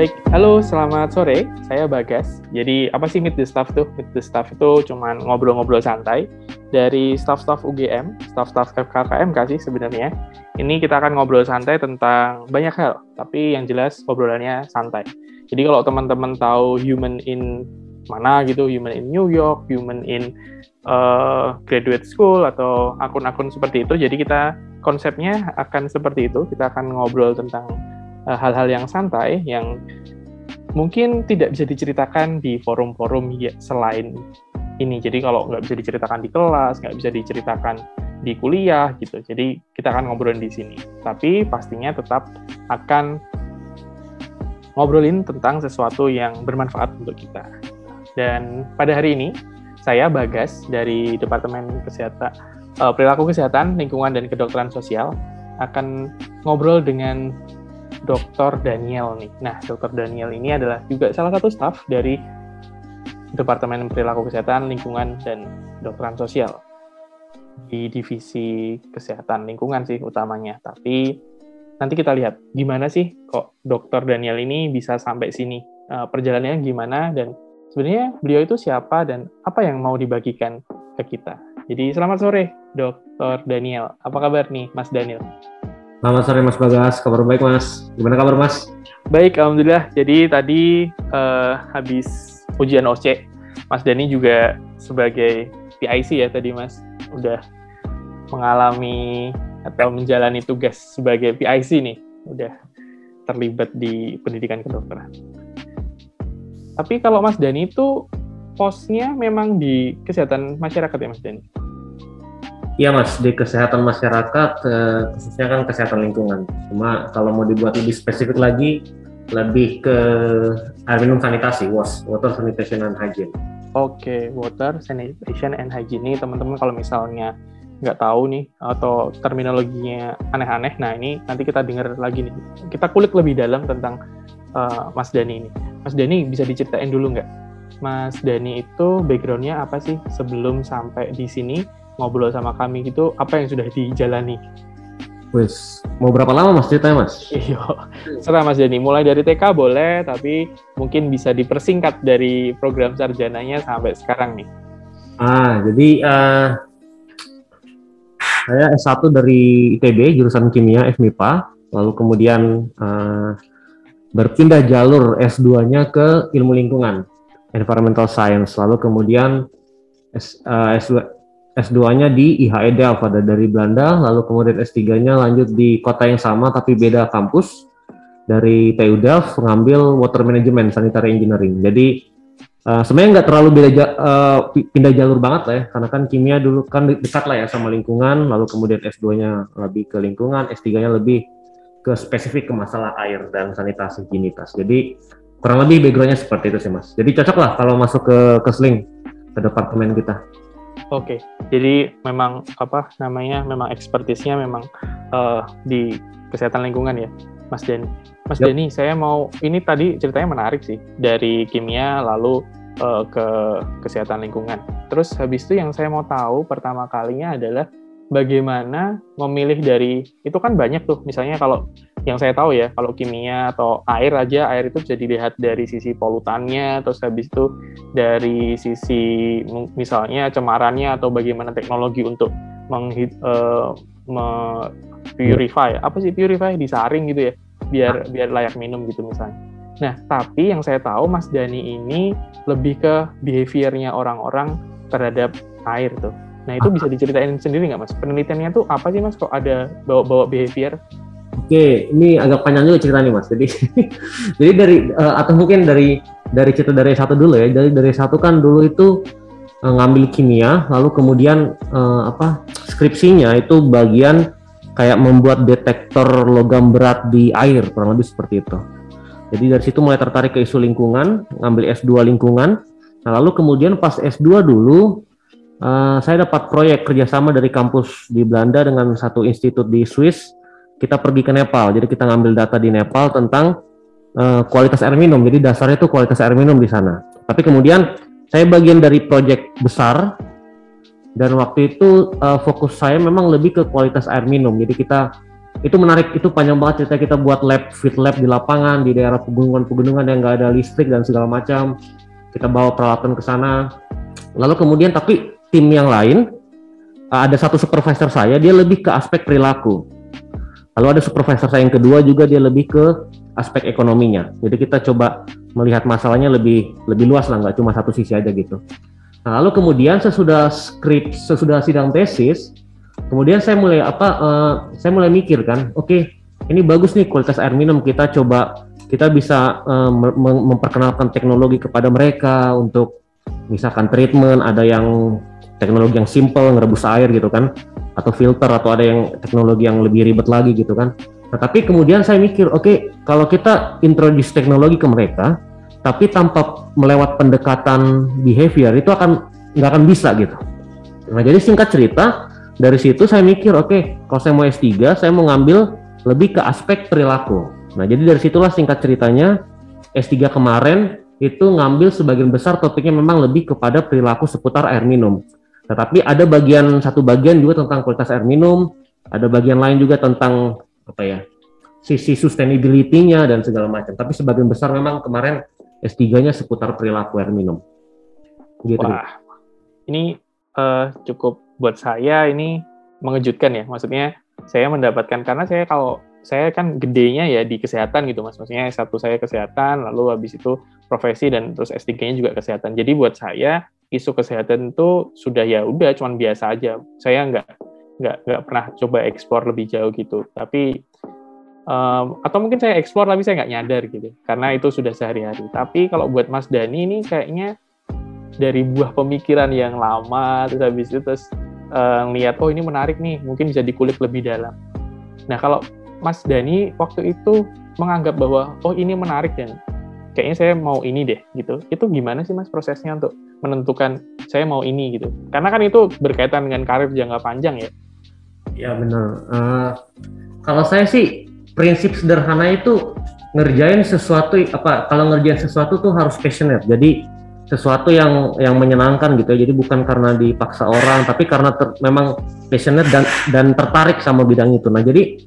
Baik, halo selamat sore. Saya Bagas. Jadi apa sih Meet the Staff tuh? Meet the Staff itu cuman ngobrol-ngobrol santai dari staff-staff UGM, staff-staff FKKM kasih sebenarnya. Ini kita akan ngobrol santai tentang banyak hal, tapi yang jelas ngobrolannya santai. Jadi kalau teman-teman tahu human in mana gitu, human in New York, human in uh, graduate school atau akun-akun seperti itu, jadi kita konsepnya akan seperti itu. Kita akan ngobrol tentang hal-hal yang santai yang mungkin tidak bisa diceritakan di forum-forum ya, selain ini. Jadi kalau nggak bisa diceritakan di kelas, nggak bisa diceritakan di kuliah gitu. Jadi kita akan ngobrolin di sini. Tapi pastinya tetap akan ngobrolin tentang sesuatu yang bermanfaat untuk kita. Dan pada hari ini saya Bagas dari Departemen Kesehatan uh, Perilaku Kesehatan, Lingkungan dan Kedokteran Sosial akan ngobrol dengan Dr. Daniel nih. Nah, Dr. Daniel ini adalah juga salah satu staf dari Departemen Perilaku Kesehatan, Lingkungan, dan Dokteran Sosial di divisi kesehatan lingkungan sih utamanya. Tapi nanti kita lihat gimana sih kok Dr. Daniel ini bisa sampai sini. Uh, perjalanannya gimana dan sebenarnya beliau itu siapa dan apa yang mau dibagikan ke kita. Jadi selamat sore Dr. Daniel. Apa kabar nih Mas Daniel? Selamat sore Mas Bagas, kabar baik Mas. Gimana kabar Mas? Baik, Alhamdulillah. Jadi tadi uh, habis ujian OC, Mas Dani juga sebagai PIC ya tadi Mas, udah mengalami atau menjalani tugas sebagai PIC nih, udah terlibat di pendidikan kedokteran. Tapi kalau Mas Dani itu posnya memang di kesehatan masyarakat ya Mas Dani? Iya mas, di kesehatan masyarakat eh, khususnya kan kesehatan lingkungan. Cuma kalau mau dibuat lebih spesifik lagi, lebih ke air minum sanitasi, WAS, Water Sanitation and Hygiene. Oke, okay, Water Sanitation and Hygiene ini teman-teman kalau misalnya nggak tahu nih atau terminologinya aneh-aneh, nah ini nanti kita dengar lagi nih. Kita kulik lebih dalam tentang uh, Mas Dani ini. Mas Dani bisa diceritain dulu nggak? Mas Dani itu backgroundnya apa sih sebelum sampai di sini? Ngobrol sama kami gitu apa yang sudah dijalani Wes, mau berapa lama mas ceritanya mas? Iya, serah mas Dani. Mulai dari TK boleh, tapi mungkin bisa dipersingkat dari program sarjananya sampai sekarang nih. Ah, jadi uh, saya S1 dari ITB, jurusan kimia FMIPA, lalu kemudian uh, berpindah jalur S2-nya ke ilmu lingkungan, environmental science, lalu kemudian S, uh, S2, S2-nya di IHE Delft ada dari Belanda, lalu kemudian S3-nya lanjut di kota yang sama tapi beda kampus dari TU Delft mengambil water management sanitary engineering. Jadi uh, sebenarnya nggak terlalu beda uh, pindah jalur banget lah ya, karena kan kimia dulu kan dekat lah ya sama lingkungan, lalu kemudian S2-nya lebih ke lingkungan, S3-nya lebih ke spesifik ke masalah air dan sanitasi higienitas. Jadi kurang lebih background-nya seperti itu sih mas. Jadi cocok lah kalau masuk ke ke Sling ke departemen kita. Oke, okay. jadi memang apa namanya memang ekspertisnya memang uh, di kesehatan lingkungan ya, Mas Denny. Mas yep. Denny, saya mau ini tadi ceritanya menarik sih dari kimia lalu uh, ke kesehatan lingkungan. Terus habis itu yang saya mau tahu pertama kalinya adalah bagaimana memilih dari itu kan banyak tuh misalnya kalau yang saya tahu ya kalau kimia atau air aja air itu bisa dilihat dari sisi polutannya terus habis itu dari sisi misalnya cemarannya atau bagaimana teknologi untuk meng uh, me purify apa sih purify disaring gitu ya biar biar layak minum gitu misalnya nah tapi yang saya tahu Mas Dani ini lebih ke behaviornya orang-orang terhadap air tuh Nah itu bisa diceritain sendiri nggak mas? Penelitiannya tuh apa sih mas? Kok ada bawa-bawa behavior? Oke, ini agak panjang juga ceritanya mas. Jadi, jadi dari uh, atau mungkin dari dari cerita dari satu dulu ya. Dari dari satu kan dulu itu uh, ngambil kimia, lalu kemudian uh, apa skripsinya itu bagian kayak membuat detektor logam berat di air kurang lebih seperti itu. Jadi dari situ mulai tertarik ke isu lingkungan, ngambil S2 lingkungan. Nah, lalu kemudian pas S2 dulu uh, saya dapat proyek kerjasama dari kampus di Belanda dengan satu institut di Swiss. Kita pergi ke Nepal, jadi kita ngambil data di Nepal tentang uh, kualitas air minum. Jadi dasarnya itu kualitas air minum di sana. Tapi kemudian saya bagian dari proyek besar dan waktu itu uh, fokus saya memang lebih ke kualitas air minum. Jadi kita itu menarik itu panjang banget cerita kita buat lab fit lab di lapangan di daerah pegunungan-pegunungan yang nggak ada listrik dan segala macam kita bawa peralatan ke sana lalu kemudian tapi tim yang lain ada satu supervisor saya dia lebih ke aspek perilaku lalu ada supervisor saya yang kedua juga dia lebih ke aspek ekonominya. Jadi kita coba melihat masalahnya lebih lebih luas lah nggak cuma satu sisi aja gitu. Nah lalu kemudian sesudah skrip sesudah sidang tesis kemudian saya mulai apa uh, saya mulai mikir kan oke okay, ini bagus nih kualitas air minum kita coba kita bisa uh, memperkenalkan teknologi kepada mereka untuk misalkan treatment ada yang teknologi yang simple ngerebus air gitu kan atau filter atau ada yang teknologi yang lebih ribet lagi gitu kan. Nah tapi kemudian saya mikir oke okay, kalau kita introduce teknologi ke mereka tapi tanpa melewat pendekatan behavior itu akan nggak akan bisa gitu. Nah jadi singkat cerita dari situ saya mikir oke okay, kalau saya mau S3 saya mau ngambil lebih ke aspek perilaku. Nah jadi dari situlah singkat ceritanya S3 kemarin itu ngambil sebagian besar topiknya memang lebih kepada perilaku seputar air minum. Tetapi ada bagian satu bagian juga tentang kualitas air minum, ada bagian lain juga tentang apa ya sisi sustainability-nya dan segala macam. Tapi sebagian besar memang kemarin S3-nya seputar perilaku air minum. Gitu. Wah, ini uh, cukup buat saya ini mengejutkan ya. Maksudnya saya mendapatkan karena saya kalau saya kan gedenya ya di kesehatan gitu mas maksudnya S1 saya kesehatan lalu habis itu profesi dan terus S3-nya juga kesehatan jadi buat saya isu kesehatan itu sudah ya udah cuman biasa aja. Saya nggak nggak nggak pernah coba ekspor lebih jauh gitu. Tapi um, atau mungkin saya ekspor tapi saya nggak nyadar gitu. Karena itu sudah sehari-hari. Tapi kalau buat Mas Dani ini kayaknya dari buah pemikiran yang lama terus habis itu terus uh, lihat oh ini menarik nih mungkin bisa dikulik lebih dalam. Nah kalau Mas Dani waktu itu menganggap bahwa oh ini menarik dan kayaknya saya mau ini deh gitu. Itu gimana sih Mas prosesnya untuk menentukan saya mau ini gitu? Karena kan itu berkaitan dengan karir jangka panjang ya. Ya benar. Uh, kalau saya sih prinsip sederhana itu ngerjain sesuatu apa kalau ngerjain sesuatu tuh harus passionate. Jadi sesuatu yang yang menyenangkan gitu ya. Jadi bukan karena dipaksa orang, tapi karena ter, memang passionate dan dan tertarik sama bidang itu. Nah, jadi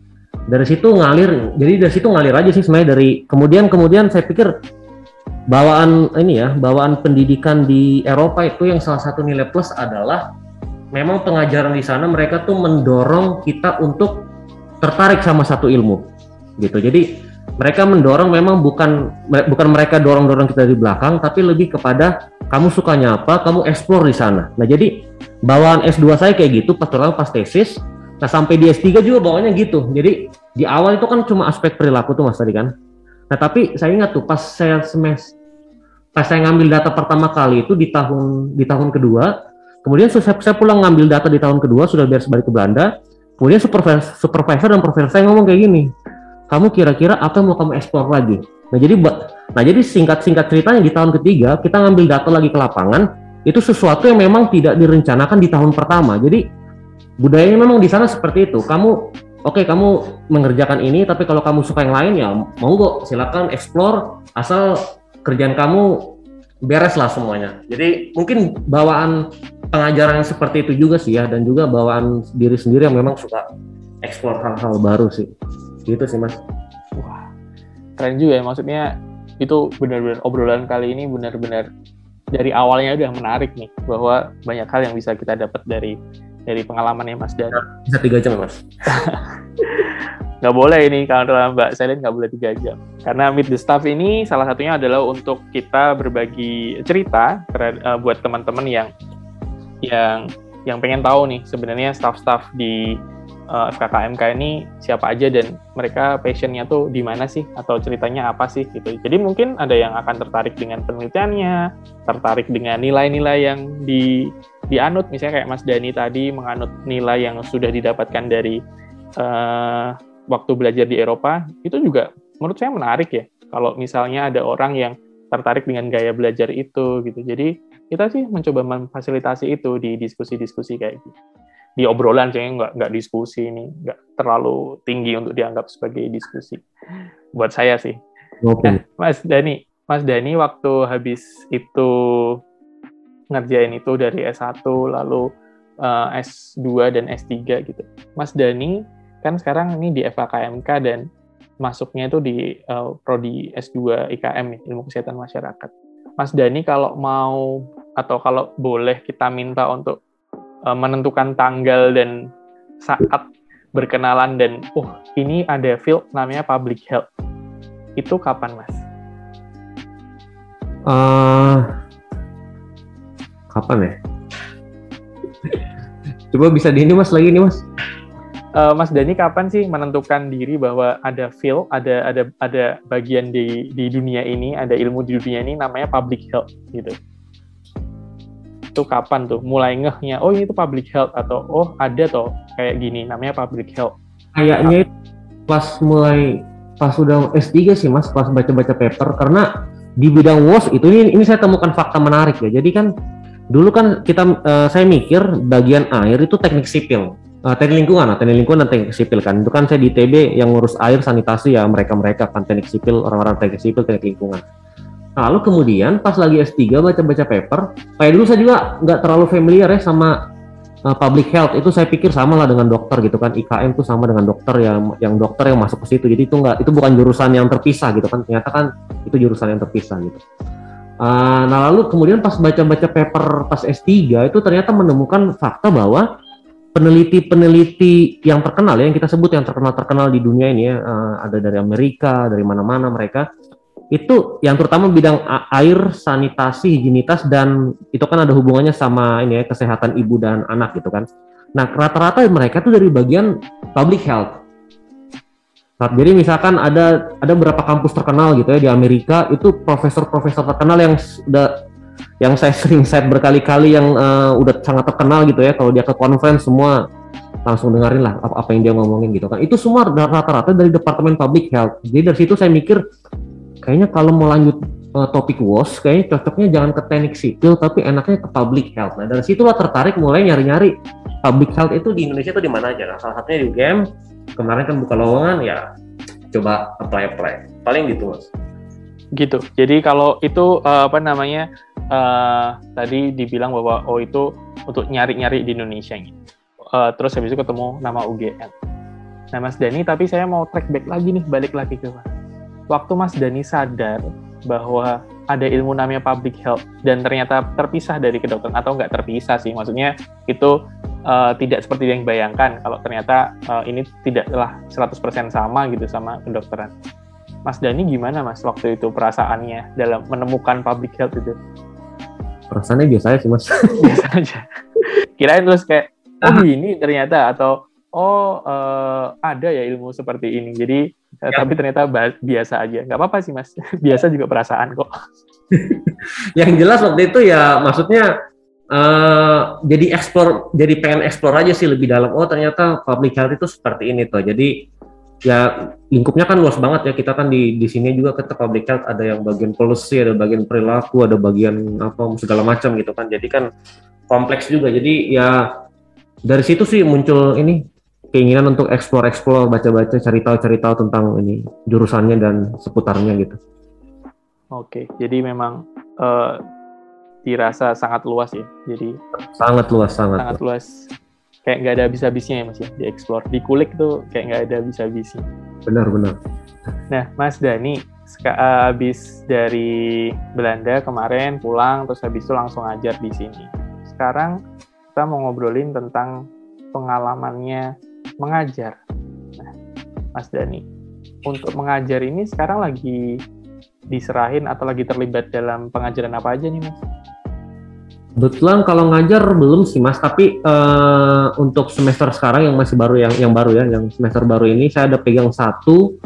dari situ ngalir jadi dari situ ngalir aja sih sebenarnya dari kemudian kemudian saya pikir bawaan ini ya bawaan pendidikan di Eropa itu yang salah satu nilai plus adalah memang pengajaran di sana mereka tuh mendorong kita untuk tertarik sama satu ilmu gitu jadi mereka mendorong memang bukan bukan mereka dorong dorong kita di belakang tapi lebih kepada kamu sukanya apa kamu explore di sana nah jadi bawaan S2 saya kayak gitu pas terlalu pas tesis Nah sampai di S3 juga bawanya gitu. Jadi di awal itu kan cuma aspek perilaku tuh mas tadi kan. Nah tapi saya ingat tuh pas saya semester pas saya ngambil data pertama kali itu di tahun di tahun kedua, kemudian saya, saya pulang ngambil data di tahun kedua sudah biar balik ke Belanda. Kemudian supervisor, supervisor dan profesor saya ngomong kayak gini, kamu kira-kira apa yang mau kamu ekspor lagi? Nah jadi nah jadi singkat-singkat ceritanya di tahun ketiga kita ngambil data lagi ke lapangan itu sesuatu yang memang tidak direncanakan di tahun pertama. Jadi budayanya memang di sana seperti itu. Kamu oke okay, kamu mengerjakan ini tapi kalau kamu suka yang lain ya monggo silakan explore asal kerjaan kamu beres lah semuanya. Jadi mungkin bawaan pengajaran yang seperti itu juga sih ya dan juga bawaan diri sendiri yang memang suka explore hal-hal baru sih. Gitu sih Mas. Wah. Keren juga ya maksudnya itu benar-benar obrolan kali ini benar-benar dari awalnya udah menarik nih bahwa banyak hal yang bisa kita dapat dari dari pengalamannya Mas Dan. Bisa tiga jam Mas. nggak boleh ini kalau Mbak Selin nggak boleh tiga jam. Karena Meet the Staff ini salah satunya adalah untuk kita berbagi cerita uh, buat teman-teman yang yang yang pengen tahu nih sebenarnya staff-staff di uh, eh, FKKMK ini siapa aja dan mereka passionnya tuh di mana sih atau ceritanya apa sih gitu. Jadi mungkin ada yang akan tertarik dengan penelitiannya, tertarik dengan nilai-nilai yang di dianut misalnya kayak Mas Dani tadi menganut nilai yang sudah didapatkan dari uh, waktu belajar di Eropa itu juga menurut saya menarik ya kalau misalnya ada orang yang tertarik dengan gaya belajar itu gitu. Jadi kita sih mencoba memfasilitasi itu di diskusi-diskusi kayak gitu di obrolan sih nggak nggak diskusi ini nggak terlalu tinggi untuk dianggap sebagai diskusi buat saya sih. Okay. Nah, Mas Dani, Mas Dani waktu habis itu ngerjain itu dari S1 lalu uh, eh, S2 dan S3 gitu. Mas Dani kan sekarang ini di FKKMK dan masuknya itu di uh, prodi S2 IKM ilmu kesehatan masyarakat. Mas Dani kalau mau atau kalau boleh kita minta untuk uh, menentukan tanggal dan saat berkenalan dan oh ini ada field namanya public health. Itu kapan, Mas? Uh, kapan ya? Coba bisa di ini Mas lagi nih Mas uh, Mas Dani kapan sih menentukan diri bahwa ada field, ada ada ada bagian di di dunia ini, ada ilmu di dunia ini namanya public health gitu. Itu kapan tuh mulai ngehnya, oh ini tuh public health atau oh ada toh kayak gini namanya public health. Kayaknya pas mulai pas sudah S3 sih Mas, pas baca-baca paper karena di bidang WOS itu ini, ini saya temukan fakta menarik ya. Jadi kan dulu kan kita uh, saya mikir bagian air itu teknik sipil uh, teknik lingkungan, nah, teknik lingkungan dan teknik sipil kan. Itu kan saya di TB yang ngurus air sanitasi ya mereka-mereka kan teknik sipil, orang-orang teknik sipil, teknik lingkungan. Lalu kemudian pas lagi S3 baca-baca paper, kayak dulu saya juga nggak terlalu familiar ya sama uh, public health. Itu saya pikir sama lah dengan dokter gitu kan. IKM itu sama dengan dokter yang yang dokter yang masuk ke situ. Jadi itu nggak itu bukan jurusan yang terpisah gitu kan. Ternyata kan itu jurusan yang terpisah gitu. Uh, nah lalu kemudian pas baca-baca paper pas S3 itu ternyata menemukan fakta bahwa peneliti-peneliti yang terkenal ya yang kita sebut yang terkenal-terkenal di dunia ini ya uh, ada dari Amerika dari mana-mana mereka itu yang terutama bidang air sanitasi higienitas dan itu kan ada hubungannya sama ini ya kesehatan ibu dan anak gitu kan. Nah rata-rata mereka tuh dari bagian public health jadi misalkan ada ada beberapa kampus terkenal gitu ya di Amerika itu profesor-profesor terkenal yang sudah yang saya sering set berkali-kali yang uh, udah sangat terkenal gitu ya. Kalau dia ke conference semua langsung dengerin lah apa, apa yang dia ngomongin gitu kan. Itu semua rata-rata dari departemen public health. Jadi dari situ saya mikir kayaknya kalau mau lanjut uh, topik WOS kayaknya cocoknya jangan ke teknik sipil tapi enaknya ke public health. Nah dari situ lah tertarik mulai nyari-nyari public health itu di Indonesia itu di mana aja nah salah satunya di UGM kemarin kan buka lowongan ya coba apply apply paling gitu mas gitu jadi kalau itu uh, apa namanya uh, tadi dibilang bahwa oh itu untuk nyari-nyari di Indonesia gitu. Uh, terus habis itu ketemu nama UGM. Nah Mas Dani, tapi saya mau track back lagi nih, balik lagi ke Mas. Waktu Mas Dani sadar bahwa ada ilmu namanya public health dan ternyata terpisah dari kedokteran atau nggak terpisah sih, maksudnya itu uh, tidak seperti yang bayangkan kalau ternyata uh, ini tidaklah 100% sama gitu sama kedokteran. Mas Dani gimana Mas waktu itu perasaannya dalam menemukan public health itu? perasaannya biasa aja sih mas. Biasa aja. Kirain terus kayak oh ini ternyata atau oh uh, ada ya ilmu seperti ini. Jadi ya. tapi ternyata biasa aja. Nggak apa-apa sih mas. Biasa juga perasaan kok. Yang jelas waktu itu ya maksudnya uh, jadi explore jadi pengen explore aja sih lebih dalam. Oh ternyata public health itu seperti ini tuh jadi ya lingkupnya kan luas banget ya. Kita kan di di sini juga ke public health. Ada yang bagian policy ada bagian perilaku ada bagian apa segala macam gitu kan. Jadi kan kompleks juga. Jadi ya dari situ sih muncul ini keinginan untuk explore explore baca-baca cari tahu cari tahu tentang ini jurusannya dan seputarnya gitu. Oke jadi memang uh, dirasa sangat luas ya jadi sangat luas sangat, sangat luas. kayak nggak ada habis-habisnya ya mas ya di explore. Di kulik tuh kayak nggak ada habis-habisnya. Benar benar. Nah mas Dani habis dari Belanda kemarin pulang terus habis itu langsung ngajar di sini. Sekarang kita mau ngobrolin tentang pengalamannya mengajar. Nah mas Dani untuk mengajar ini sekarang lagi diserahin atau lagi terlibat dalam pengajaran apa aja nih mas Kebetulan kalau ngajar belum sih mas, tapi uh, untuk semester sekarang yang masih baru yang yang baru ya, yang semester baru ini saya ada pegang satu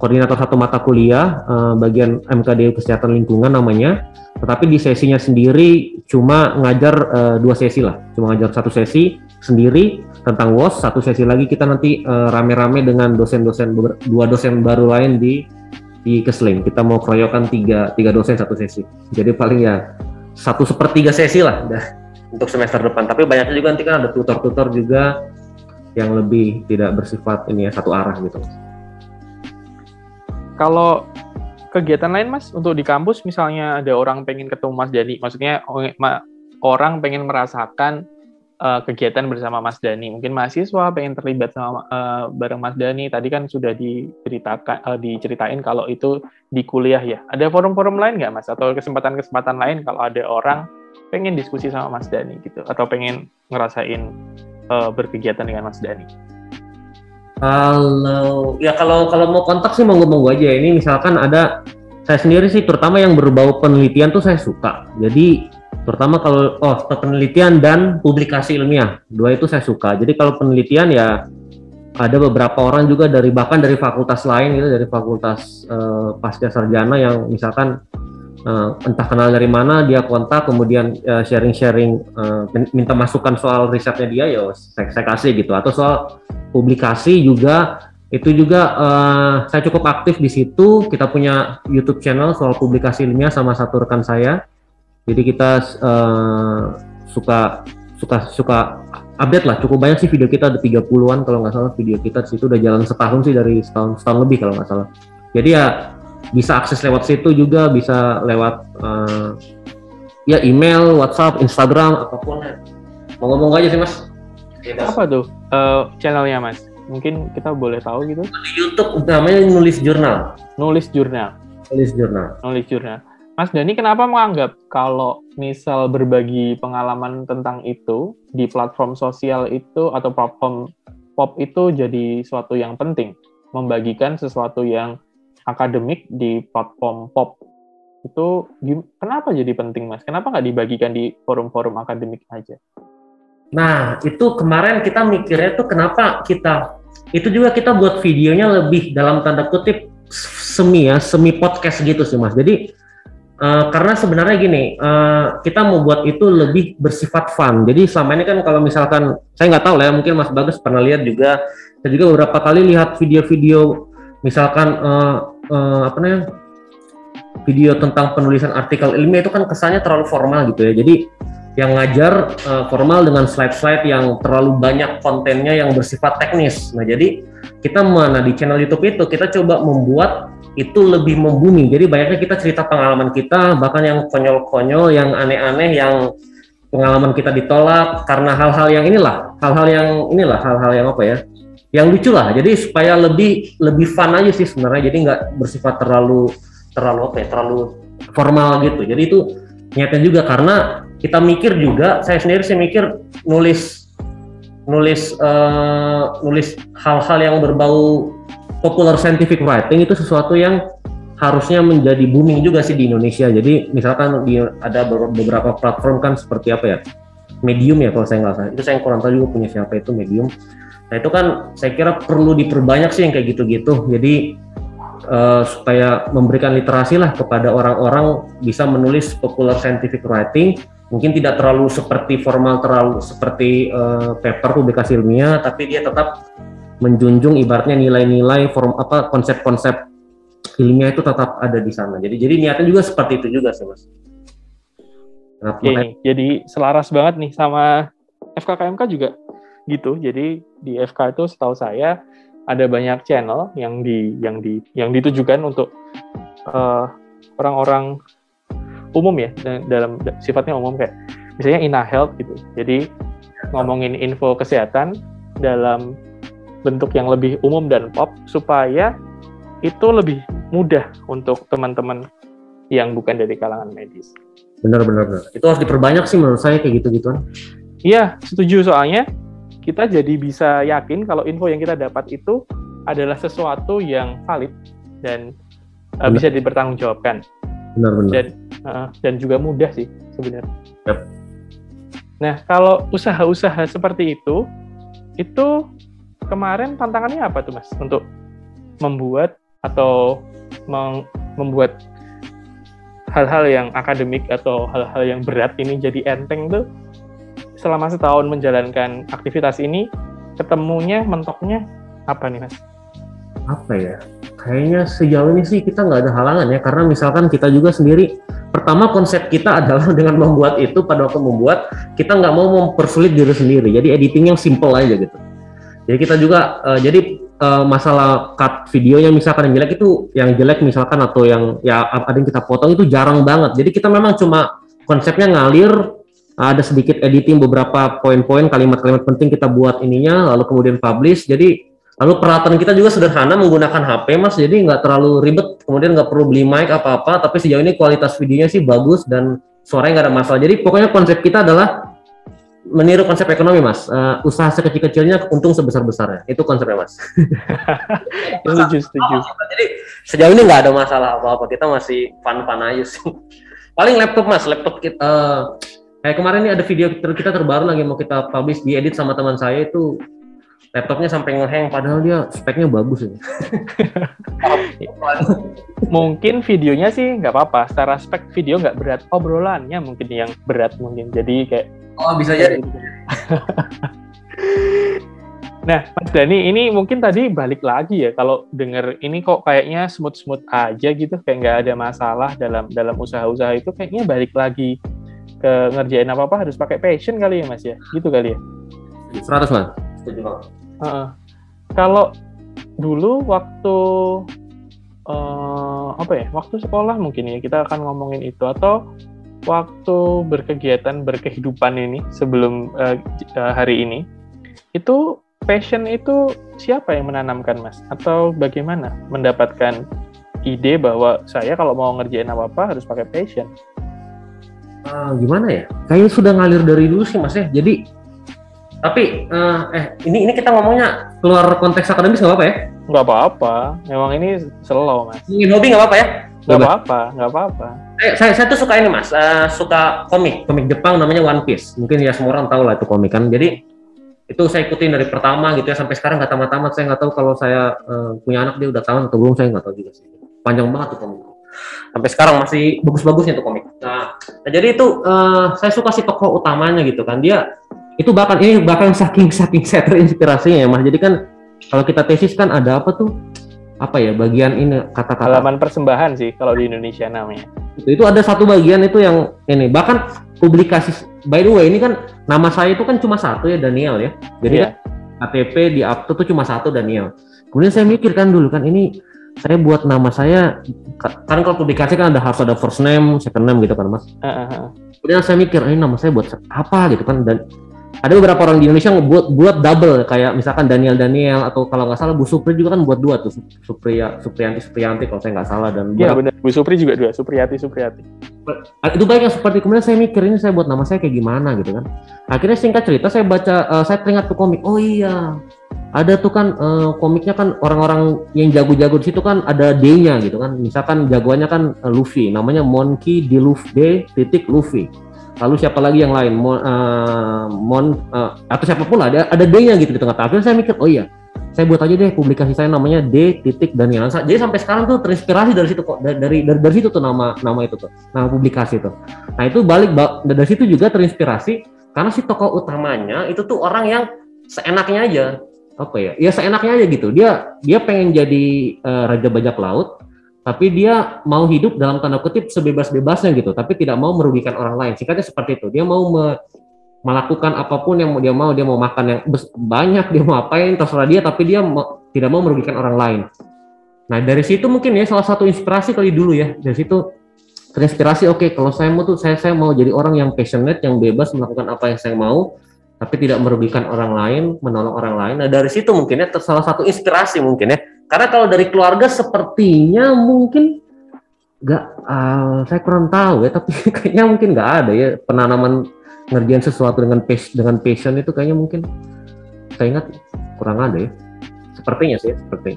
koordinator satu mata kuliah uh, bagian MKD Kesehatan Lingkungan namanya. Tetapi di sesinya sendiri cuma ngajar uh, dua sesi lah, cuma ngajar satu sesi sendiri tentang WOS, satu sesi lagi kita nanti rame-rame uh, dengan dosen-dosen dua dosen baru lain di di Kesling. Kita mau keroyokan tiga tiga dosen satu sesi. Jadi paling ya satu sepertiga sesi lah dah untuk semester depan. Tapi banyaknya juga nanti kan ada tutor-tutor juga yang lebih tidak bersifat ini ya satu arah gitu. Kalau kegiatan lain mas untuk di kampus misalnya ada orang pengen ketemu mas Dani, maksudnya orang pengen merasakan uh, kegiatan bersama Mas Dani. Mungkin mahasiswa pengen terlibat sama uh, bareng Mas Dani. Tadi kan sudah diceritakan uh, diceritain kalau itu di kuliah ya. Ada forum-forum lain nggak Mas atau kesempatan-kesempatan lain kalau ada orang pengen diskusi sama Mas Dani gitu atau pengen ngerasain uh, berkegiatan dengan Mas Dani? Kalau ya kalau kalau mau kontak sih monggo-monggo aja. Ini misalkan ada saya sendiri sih terutama yang berbau penelitian tuh saya suka. Jadi terutama kalau oh penelitian dan publikasi ilmiah. Dua itu saya suka. Jadi kalau penelitian ya ada beberapa orang juga dari bahkan dari fakultas lain gitu dari fakultas uh, pasca sarjana yang misalkan uh, entah kenal dari mana dia kontak kemudian uh, sharing-sharing uh, minta masukan soal risetnya dia ya saya, saya kasih gitu. Atau soal publikasi juga itu juga uh, saya cukup aktif di situ. Kita punya YouTube channel soal publikasi ilmiah sama satu rekan saya jadi kita uh, suka suka suka update lah. Cukup banyak sih video kita ada 30-an kalau nggak salah video kita di situ udah jalan setahun sih dari setahun setahun lebih kalau nggak salah. Jadi ya bisa akses lewat situ juga bisa lewat uh, ya email, WhatsApp, Instagram apa pun. Mau ngomong aja sih mas. Apa tuh uh, channelnya mas? Mungkin kita boleh tahu gitu? Di YouTube namanya nulis jurnal. Nulis jurnal. Nulis jurnal. Nulis jurnal. Mas Dani kenapa menganggap kalau misal berbagi pengalaman tentang itu di platform sosial itu atau platform pop itu jadi suatu yang penting? Membagikan sesuatu yang akademik di platform pop itu kenapa jadi penting mas? Kenapa nggak dibagikan di forum-forum akademik aja? Nah itu kemarin kita mikirnya tuh kenapa kita itu juga kita buat videonya lebih dalam tanda kutip semi ya semi podcast gitu sih mas. Jadi Uh, karena sebenarnya gini, uh, kita mau buat itu lebih bersifat fun. Jadi selama ini kan kalau misalkan saya nggak tahu lah ya, mungkin Mas Bagus pernah lihat juga, saya juga beberapa kali lihat video-video, misalkan uh, uh, apa namanya, video tentang penulisan artikel ilmiah itu kan kesannya terlalu formal gitu ya. Jadi yang ngajar uh, formal dengan slide-slide yang terlalu banyak kontennya yang bersifat teknis. Nah jadi kita mana di channel YouTube itu kita coba membuat itu lebih membumi. Jadi banyaknya kita cerita pengalaman kita, bahkan yang konyol-konyol, yang aneh-aneh, yang pengalaman kita ditolak karena hal-hal yang inilah, hal-hal yang inilah, hal-hal yang apa ya, yang lucu lah. Jadi supaya lebih lebih fun aja sih sebenarnya. Jadi nggak bersifat terlalu terlalu apa ya, terlalu formal gitu. Jadi itu niatnya juga karena kita mikir juga, saya sendiri sih mikir nulis nulis uh, nulis hal-hal yang berbau popular scientific writing itu sesuatu yang harusnya menjadi booming juga sih di Indonesia. Jadi misalkan di, ada beberapa platform kan seperti apa ya, Medium ya kalau saya nggak salah. Itu saya kurang tahu juga punya siapa itu Medium. Nah itu kan saya kira perlu diperbanyak sih yang kayak gitu-gitu. Jadi uh, supaya memberikan literasi lah kepada orang-orang bisa menulis popular scientific writing. Mungkin tidak terlalu seperti formal, terlalu seperti uh, paper publikasi ilmiah, tapi dia tetap menjunjung ibaratnya nilai-nilai form apa konsep-konsep ilmiah itu tetap ada di sana. Jadi jadi niatnya juga seperti itu juga sih mas. Oke, jadi selaras banget nih sama FKKMK juga gitu. Jadi di FK itu setahu saya ada banyak channel yang di yang di yang ditujukan untuk eh, orang-orang umum ya dalam sifatnya umum kayak misalnya Ina Health gitu. Jadi ngomongin info kesehatan dalam bentuk yang lebih umum dan pop supaya itu lebih mudah untuk teman-teman yang bukan dari kalangan medis. Benar, benar, benar. Itu harus diperbanyak sih menurut saya kayak gitu-gituan. Iya, setuju soalnya kita jadi bisa yakin kalau info yang kita dapat itu adalah sesuatu yang valid dan uh, bisa dipertanggungjawabkan. Benar, benar. Dan uh, dan juga mudah sih sebenarnya. Yep. Nah, kalau usaha-usaha seperti itu itu kemarin tantangannya apa tuh mas untuk membuat atau membuat hal-hal yang akademik atau hal-hal yang berat ini jadi enteng tuh selama setahun menjalankan aktivitas ini ketemunya mentoknya apa nih mas? Apa ya? Kayaknya sejauh ini sih kita nggak ada halangan ya karena misalkan kita juga sendiri pertama konsep kita adalah dengan membuat itu pada waktu membuat kita nggak mau mempersulit diri sendiri jadi editing yang simple aja gitu jadi kita juga uh, jadi uh, masalah cut videonya misalkan yang jelek itu yang jelek misalkan atau yang ya ada yang kita potong itu jarang banget. Jadi kita memang cuma konsepnya ngalir ada sedikit editing beberapa poin-poin kalimat-kalimat penting kita buat ininya lalu kemudian publish. Jadi lalu peralatan kita juga sederhana menggunakan HP mas. Jadi nggak terlalu ribet kemudian nggak perlu beli mic apa-apa tapi sejauh ini kualitas videonya sih bagus dan suaranya nggak ada masalah. Jadi pokoknya konsep kita adalah meniru konsep ekonomi mas. Uh, usaha sekecil-kecilnya untung sebesar-besarnya. Itu konsepnya mas. Setuju setuju. Jadi sejauh ini nggak ada masalah apa-apa. Kita masih fun-fun aja sih. Paling laptop mas. Laptop kita uh, Kayak kemarin ini ada video kita terbaru lagi mau kita publish diedit sama teman saya itu laptopnya sampai ngehang padahal dia speknya bagus ya. mungkin videonya sih nggak apa-apa. Secara spek video nggak berat, obrolannya mungkin yang berat mungkin. Jadi kayak oh bisa jadi. nah, Mas Dani ini mungkin tadi balik lagi ya kalau denger ini kok kayaknya smooth-smooth aja gitu, kayak nggak ada masalah dalam dalam usaha-usaha itu kayaknya balik lagi ke ngerjain apa apa harus pakai passion kali ya mas ya? Gitu kali ya? 100 mas. Uh, kalau dulu waktu uh, apa ya waktu sekolah mungkin ya kita akan ngomongin itu atau waktu berkegiatan berkehidupan ini sebelum uh, hari ini itu passion itu siapa yang menanamkan mas atau bagaimana mendapatkan ide bahwa saya kalau mau ngerjain apa apa harus pakai passion uh, gimana ya? Kayaknya sudah ngalir dari dulu sih mas ya. Jadi tapi uh, eh ini ini kita ngomongnya keluar konteks akademis nggak apa-apa ya? Nggak apa-apa. Memang ini slow mas. Ini hobi nggak apa-apa ya? Nggak apa-apa, nggak apa-apa. Eh, saya saya tuh suka ini mas, uh, suka komik, komik Jepang namanya One Piece. Mungkin ya semua orang tahu lah itu komik kan. Jadi itu saya ikutin dari pertama gitu ya sampai sekarang nggak tamat-tamat. Saya nggak tahu kalau saya uh, punya anak dia udah tamat atau belum saya nggak tahu juga sih. Panjang banget tuh komik sampai sekarang masih bagus-bagusnya tuh komik. Nah, nah jadi itu uh, saya suka si tokoh utamanya gitu kan. Dia itu bahkan ini bahkan saking saking saya terinspirasinya ya mas. Jadi kan kalau kita tesis kan ada apa tuh? Apa ya bagian ini kata-kata halaman persembahan sih kalau di Indonesia namanya. Itu, itu ada satu bagian itu yang ini bahkan publikasi by the way ini kan nama saya itu kan cuma satu ya Daniel ya. Jadi yeah. kan KTP di Apto tuh cuma satu Daniel. Kemudian saya mikir kan dulu kan ini saya buat nama saya kan kalau publikasi kan ada harus ada first name, second name gitu kan mas. Uh, uh, Kemudian saya mikir ini nama saya buat apa gitu kan dan ada beberapa orang di Indonesia ngebuat buat double kayak misalkan Daniel Daniel atau kalau nggak salah Bu Supri juga kan buat dua tuh Supriya Supriyanti Supriyanti kalau saya nggak salah dan Iya benar Bu Supri juga dua Supriyati Supriyati. Itu baik yang seperti kemudian saya mikir ini saya buat nama saya kayak gimana gitu kan. Akhirnya singkat cerita saya baca uh, saya teringat tuh komik. Oh iya ada tuh kan uh, komiknya kan orang-orang yang jago-jago di situ kan ada D-nya gitu kan. Misalkan jagoannya kan uh, Luffy, namanya Monkey D Luffy D titik Luffy. Lalu siapa lagi yang lain? Mon, uh, Mon uh, atau siapa pun lah ada ada D-nya gitu di tengah tengah. saya mikir, oh iya, saya buat aja deh publikasi saya namanya D titik Daniel. Jadi sampai sekarang tuh terinspirasi dari situ kok dari dari dari, dari situ tuh nama nama itu tuh nama publikasi itu. Nah itu balik dari situ juga terinspirasi karena si tokoh utamanya itu tuh orang yang seenaknya aja apa ya ya seenaknya aja gitu dia dia pengen jadi uh, raja bajak laut tapi dia mau hidup dalam tanda kutip sebebas-bebasnya gitu tapi tidak mau merugikan orang lain singkatnya seperti itu dia mau me melakukan apa pun yang dia mau dia mau makan yang banyak dia mau apain terserah dia tapi dia mau, tidak mau merugikan orang lain nah dari situ mungkin ya salah satu inspirasi kali dulu ya dari situ terinspirasi oke okay, kalau saya mau tuh saya saya mau jadi orang yang passionate yang bebas melakukan apa yang saya mau tapi tidak merugikan orang lain, menolong orang lain. Nah dari situ mungkin ya salah satu inspirasi mungkin ya. Karena kalau dari keluarga sepertinya mungkin nggak, uh, saya kurang tahu ya. Tapi kayaknya mungkin nggak ada ya penanaman ngerjain sesuatu dengan passion, dengan passion itu kayaknya mungkin saya ingat kurang ada ya. Sepertinya sih, seperti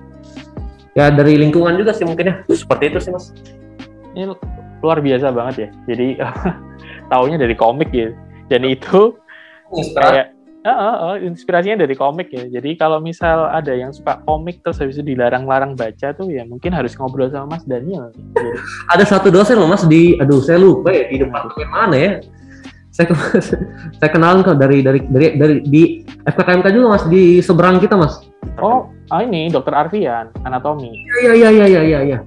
ya dari lingkungan juga sih mungkin ya. Seperti itu sih mas. Ini luar biasa banget ya. Jadi taunya dari komik ya. Dan itu kayak uh, uh, uh, inspirasinya dari komik ya. Jadi kalau misal ada yang suka komik terus habis itu dilarang-larang baca tuh ya mungkin harus ngobrol sama Mas Daniel. Ada satu dosen loh Mas di aduh saya lupa ya di departemen mana ya. Saya saya kenal kok dari dari dari dari di FKKMK juga Mas di seberang kita Mas. Oh, ah ini Dokter Arfian, anatomi. Iya iya iya iya iya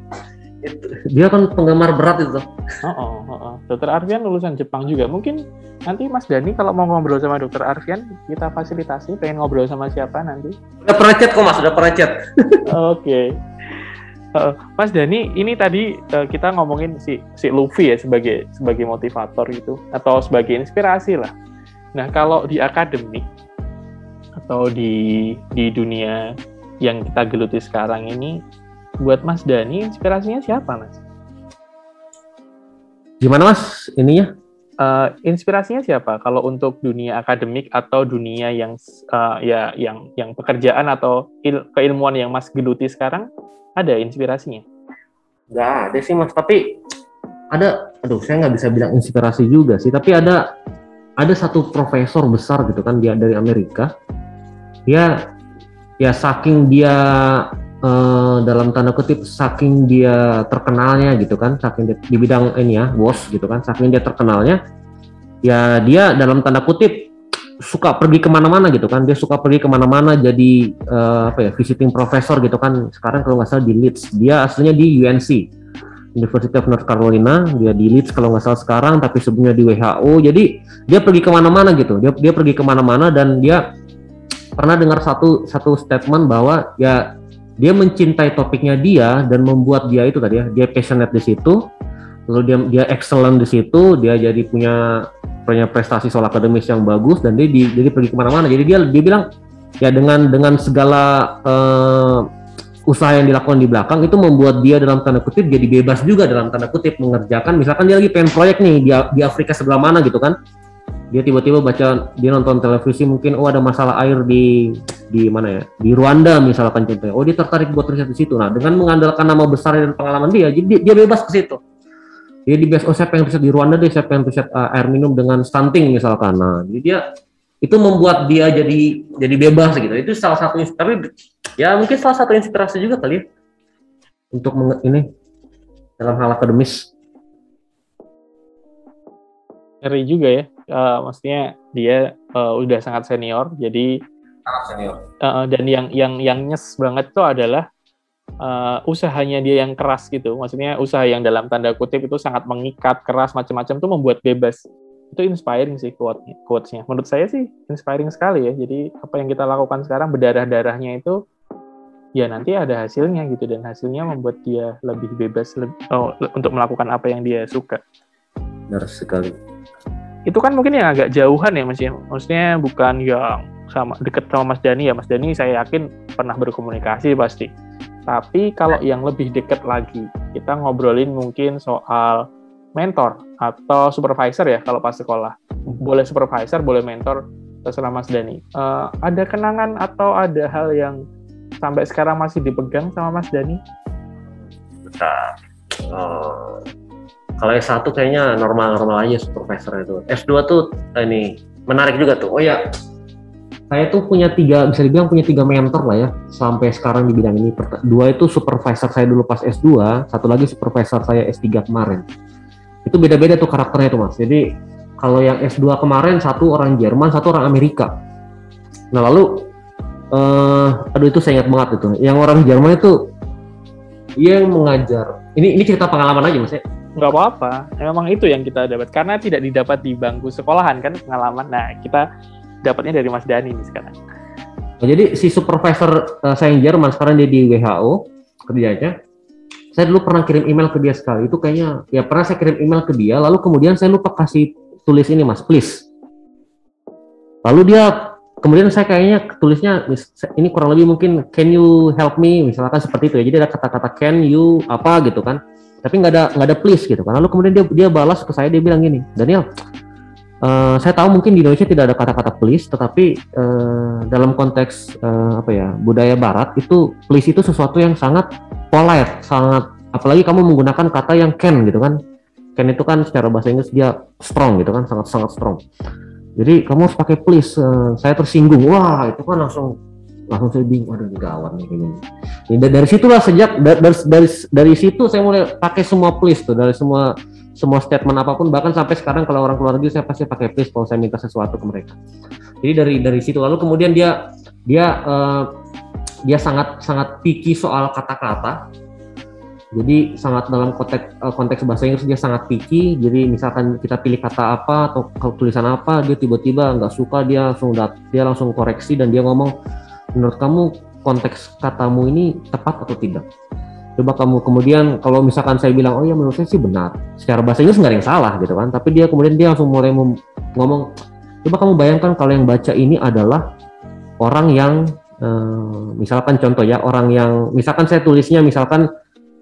dia kan penggemar berat itu. Oh, oh, oh, oh. Dokter Arfian lulusan Jepang juga. Mungkin nanti Mas Dani kalau mau ngobrol sama Dokter Arfian, kita fasilitasi. Pengen ngobrol sama siapa nanti? Udah pernah chat kok Mas, udah pernah chat. Oke. Okay. Uh, Mas Dani, ini tadi uh, kita ngomongin si si Luffy ya sebagai sebagai motivator gitu atau sebagai inspirasi lah. Nah kalau di akademik atau di di dunia yang kita geluti sekarang ini, buat Mas Dani inspirasinya siapa Mas? Gimana Mas ininya? Uh, inspirasinya siapa? Kalau untuk dunia akademik atau dunia yang uh, ya yang yang pekerjaan atau il, keilmuan yang Mas geluti sekarang, ada inspirasinya? Gak ada sih Mas, tapi ada, aduh saya nggak bisa bilang inspirasi juga sih, tapi ada ada satu profesor besar gitu kan dia dari Amerika, dia ya saking dia uh, dalam tanda kutip saking dia terkenalnya gitu kan saking dia, di bidang ini ya bos gitu kan saking dia terkenalnya ya dia dalam tanda kutip suka pergi ke mana-mana gitu kan. Dia suka pergi ke mana-mana jadi uh, apa ya visiting professor gitu kan. Sekarang kalau nggak salah di Leeds. Dia aslinya di UNC University of North Carolina. Dia di Leeds kalau nggak salah sekarang tapi sebelumnya di WHO jadi dia pergi ke mana-mana gitu. Dia dia pergi ke mana-mana dan dia pernah dengar satu satu statement bahwa ya dia mencintai topiknya dia dan membuat dia itu tadi ya dia passionate di situ lalu dia dia excellent di situ dia jadi punya punya prestasi soal akademis yang bagus dan dia di, jadi pergi ke mana-mana. Jadi dia dia bilang ya dengan dengan segala uh, usaha yang dilakukan di belakang itu membuat dia dalam tanda kutip jadi bebas juga dalam tanda kutip mengerjakan. Misalkan dia lagi pengen proyek nih di, di Afrika sebelah mana gitu kan dia tiba-tiba baca dia nonton televisi mungkin oh ada masalah air di di mana ya? Di Rwanda misalkan contohnya. Oh dia tertarik buat riset di situ. Nah dengan mengandalkan nama besar dan pengalaman dia jadi dia, bebas ke situ. Dia di base oh saya pengen riset di Rwanda deh saya pengen riset uh, air minum dengan stunting misalkan. Nah jadi dia itu membuat dia jadi jadi bebas gitu. Itu salah satu tapi ya mungkin salah satu inspirasi juga kali ya. Untuk ini dalam hal akademis. Ngeri juga ya uh, maksudnya dia uh, udah sangat senior jadi senior. uh, dan yang yang yang nyes banget tuh adalah uh, usahanya dia yang keras gitu. Maksudnya usaha yang dalam tanda kutip itu sangat mengikat keras macam-macam tuh membuat bebas. Itu inspiring sih quote quotesnya. Menurut saya sih inspiring sekali ya. Jadi apa yang kita lakukan sekarang berdarah darahnya itu ya nanti ada hasilnya gitu. Dan hasilnya membuat dia lebih bebas lebih, oh, untuk melakukan apa yang dia suka. Benar sekali itu kan mungkin yang agak jauhan ya mas ya. Maksudnya bukan yang sama deket sama Mas Dani ya. Mas Dani saya yakin pernah berkomunikasi pasti. Tapi kalau yang lebih deket lagi kita ngobrolin mungkin soal mentor atau supervisor ya kalau pas sekolah. Boleh supervisor boleh mentor terserah Mas Dani uh, ada kenangan atau ada hal yang sampai sekarang masih dipegang sama Mas Dani? Bentar. Uh, kalau S1 kayaknya normal-normal aja supervisor itu. S2 tuh eh, ini menarik juga tuh. Oh ya, saya tuh punya tiga, bisa dibilang punya tiga mentor lah ya, sampai sekarang di bidang ini. Dua itu supervisor saya dulu pas S2, satu lagi supervisor saya S3 kemarin. Itu beda-beda tuh karakternya tuh mas. Jadi kalau yang S2 kemarin satu orang Jerman, satu orang Amerika. Nah lalu, uh, aduh itu saya ingat banget itu. Yang orang Jerman itu dia yang mengajar. Ini ini cerita pengalaman aja mas ya nggak apa-apa. Memang itu yang kita dapat. Karena tidak didapat di bangku sekolahan kan pengalaman. Nah kita dapatnya dari Mas Dani nih sekarang. Nah, jadi si supervisor uh, saya yang Jerman sekarang dia di WHO kerjanya saya dulu pernah kirim email ke dia sekali. Itu kayaknya ya pernah saya kirim email ke dia lalu kemudian saya lupa kasih tulis ini mas. Please. Lalu dia kemudian saya kayaknya tulisnya ini kurang lebih mungkin can you help me? Misalkan seperti itu ya. Jadi ada kata-kata can you apa? gitu kan tapi nggak ada nggak ada please gitu kan. Lalu kemudian dia dia balas ke saya dia bilang gini Daniel uh, saya tahu mungkin di Indonesia tidak ada kata-kata please tetapi uh, dalam konteks uh, apa ya budaya Barat itu please itu sesuatu yang sangat polite sangat apalagi kamu menggunakan kata yang can gitu kan. Can itu kan secara bahasa Inggris dia strong gitu kan sangat sangat strong. Jadi kamu harus pakai please uh, saya tersinggung. Wah itu kan langsung langsung saya bingung aduh gawat nih kayak gini ya, dari situlah sejak dari, dari dari situ saya mulai pakai semua please tuh dari semua semua statement apa pun. Bahkan sampai sekarang kalau orang keluar negeri saya pasti pakai please kalau saya minta sesuatu ke mereka. Jadi dari dari situ. Lalu kemudian dia dia uh, dia sangat sangat picky soal kata-kata. Jadi sangat dalam konteks uh, konteks bahasa Inggris dia sangat picky. Jadi misalkan kita pilih kata apa atau tulisan apa dia tiba-tiba nggak suka dia langsung dia langsung koreksi dan dia ngomong menurut kamu konteks katamu ini tepat atau tidak? Coba kamu kemudian kalau misalkan saya bilang, oh ya menurut saya sih benar. Secara bahasa Inggris nggak ada yang salah gitu kan. Tapi dia kemudian dia langsung mulai ngomong, coba kamu bayangkan kalau yang baca ini adalah orang yang eh, misalkan contoh ya orang yang misalkan saya tulisnya misalkan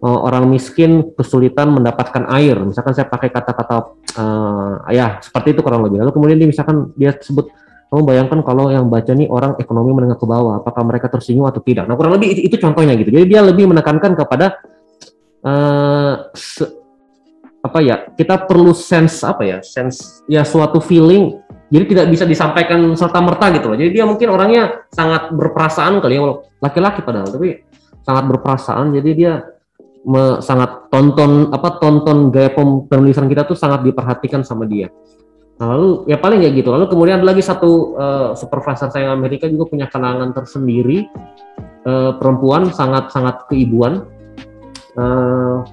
eh, orang miskin kesulitan mendapatkan air. Misalkan saya pakai kata-kata eh, ya seperti itu kurang lebih. Lalu kemudian dia misalkan dia sebut kamu bayangkan kalau yang baca nih orang ekonomi menengah ke bawah, apakah mereka tersinggung atau tidak? Nah kurang lebih itu, itu contohnya gitu. Jadi dia lebih menekankan kepada uh, se, apa ya? Kita perlu sense apa ya? Sense ya suatu feeling. Jadi tidak bisa disampaikan serta merta gitu loh. Jadi dia mungkin orangnya sangat berperasaan kali ya, laki-laki padahal, tapi sangat berperasaan. Jadi dia sangat tonton apa tonton gaya penulisan kita tuh sangat diperhatikan sama dia. Nah, lalu ya paling ya gitu. Lalu kemudian lagi satu uh, supervisor saya yang Amerika juga punya kenangan tersendiri uh, perempuan sangat sangat keibuan. Uh,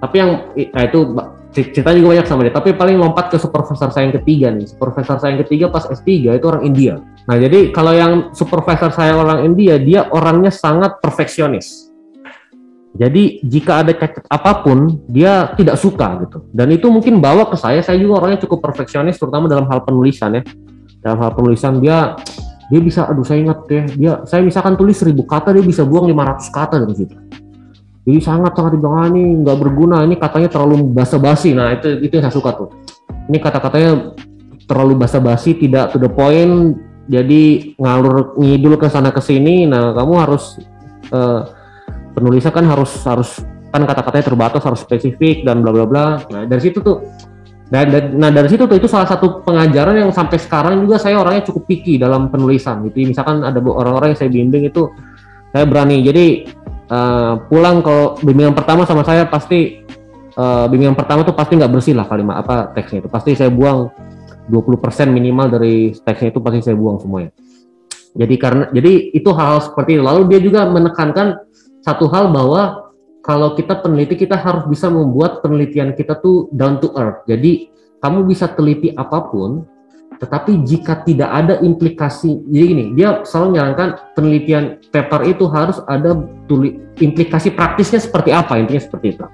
tapi yang nah itu cerita juga banyak sama dia. Tapi paling lompat ke supervisor saya yang ketiga nih. Supervisor saya yang ketiga pas S3 itu orang India. Nah jadi kalau yang supervisor saya orang India dia orangnya sangat perfeksionis jadi jika ada cacat apa pun, dia tidak suka gitu. Dan itu mungkin bawa ke saya. Saya juga orangnya cukup perfeksionis, terutama dalam hal penulisan ya. Dalam hal penulisan dia dia bisa, aduh saya ingat ya, dia saya misalkan tulis seribu kata, dia bisa buang 500 kata dari situ. Jadi sangat sangat dibilang ah, ini nggak berguna, ini katanya terlalu basa-basi. Nah itu itu yang saya suka tuh. Ini kata-katanya terlalu basa-basi, tidak to the point, jadi ngalur ngidul ke sana ke sini. Nah kamu harus uh, penulisnya kan harus harus kan kata-katanya terbatas harus spesifik dan bla bla bla. Nah dari situ tuh dan nah dari situ tuh itu salah satu pengajaran yang sampai sekarang juga saya orangnya cukup picky dalam penulisan. Gitu misalkan ada orang-orang yang saya bimbing itu saya berani. Jadi uh, pulang kalau bimbingan pertama sama saya pasti uh, bimbingan pertama tuh pasti nggak bersih lah kalimat apa teksnya itu. Pasti saya buang 20% minimal dari teksnya itu pasti saya buang semuanya. Jadi karena jadi itu hal, -hal seperti itu. Lalu dia juga menekankan satu hal bahwa kalau kita peneliti kita harus bisa membuat penelitian kita tuh down to earth. Jadi kamu bisa teliti apa pun, tetapi jika tidak ada implikasi, jadi gini, dia selalu menyarankan penelitian paper itu harus ada tuli, implikasi praktisnya seperti apa, intinya seperti itu.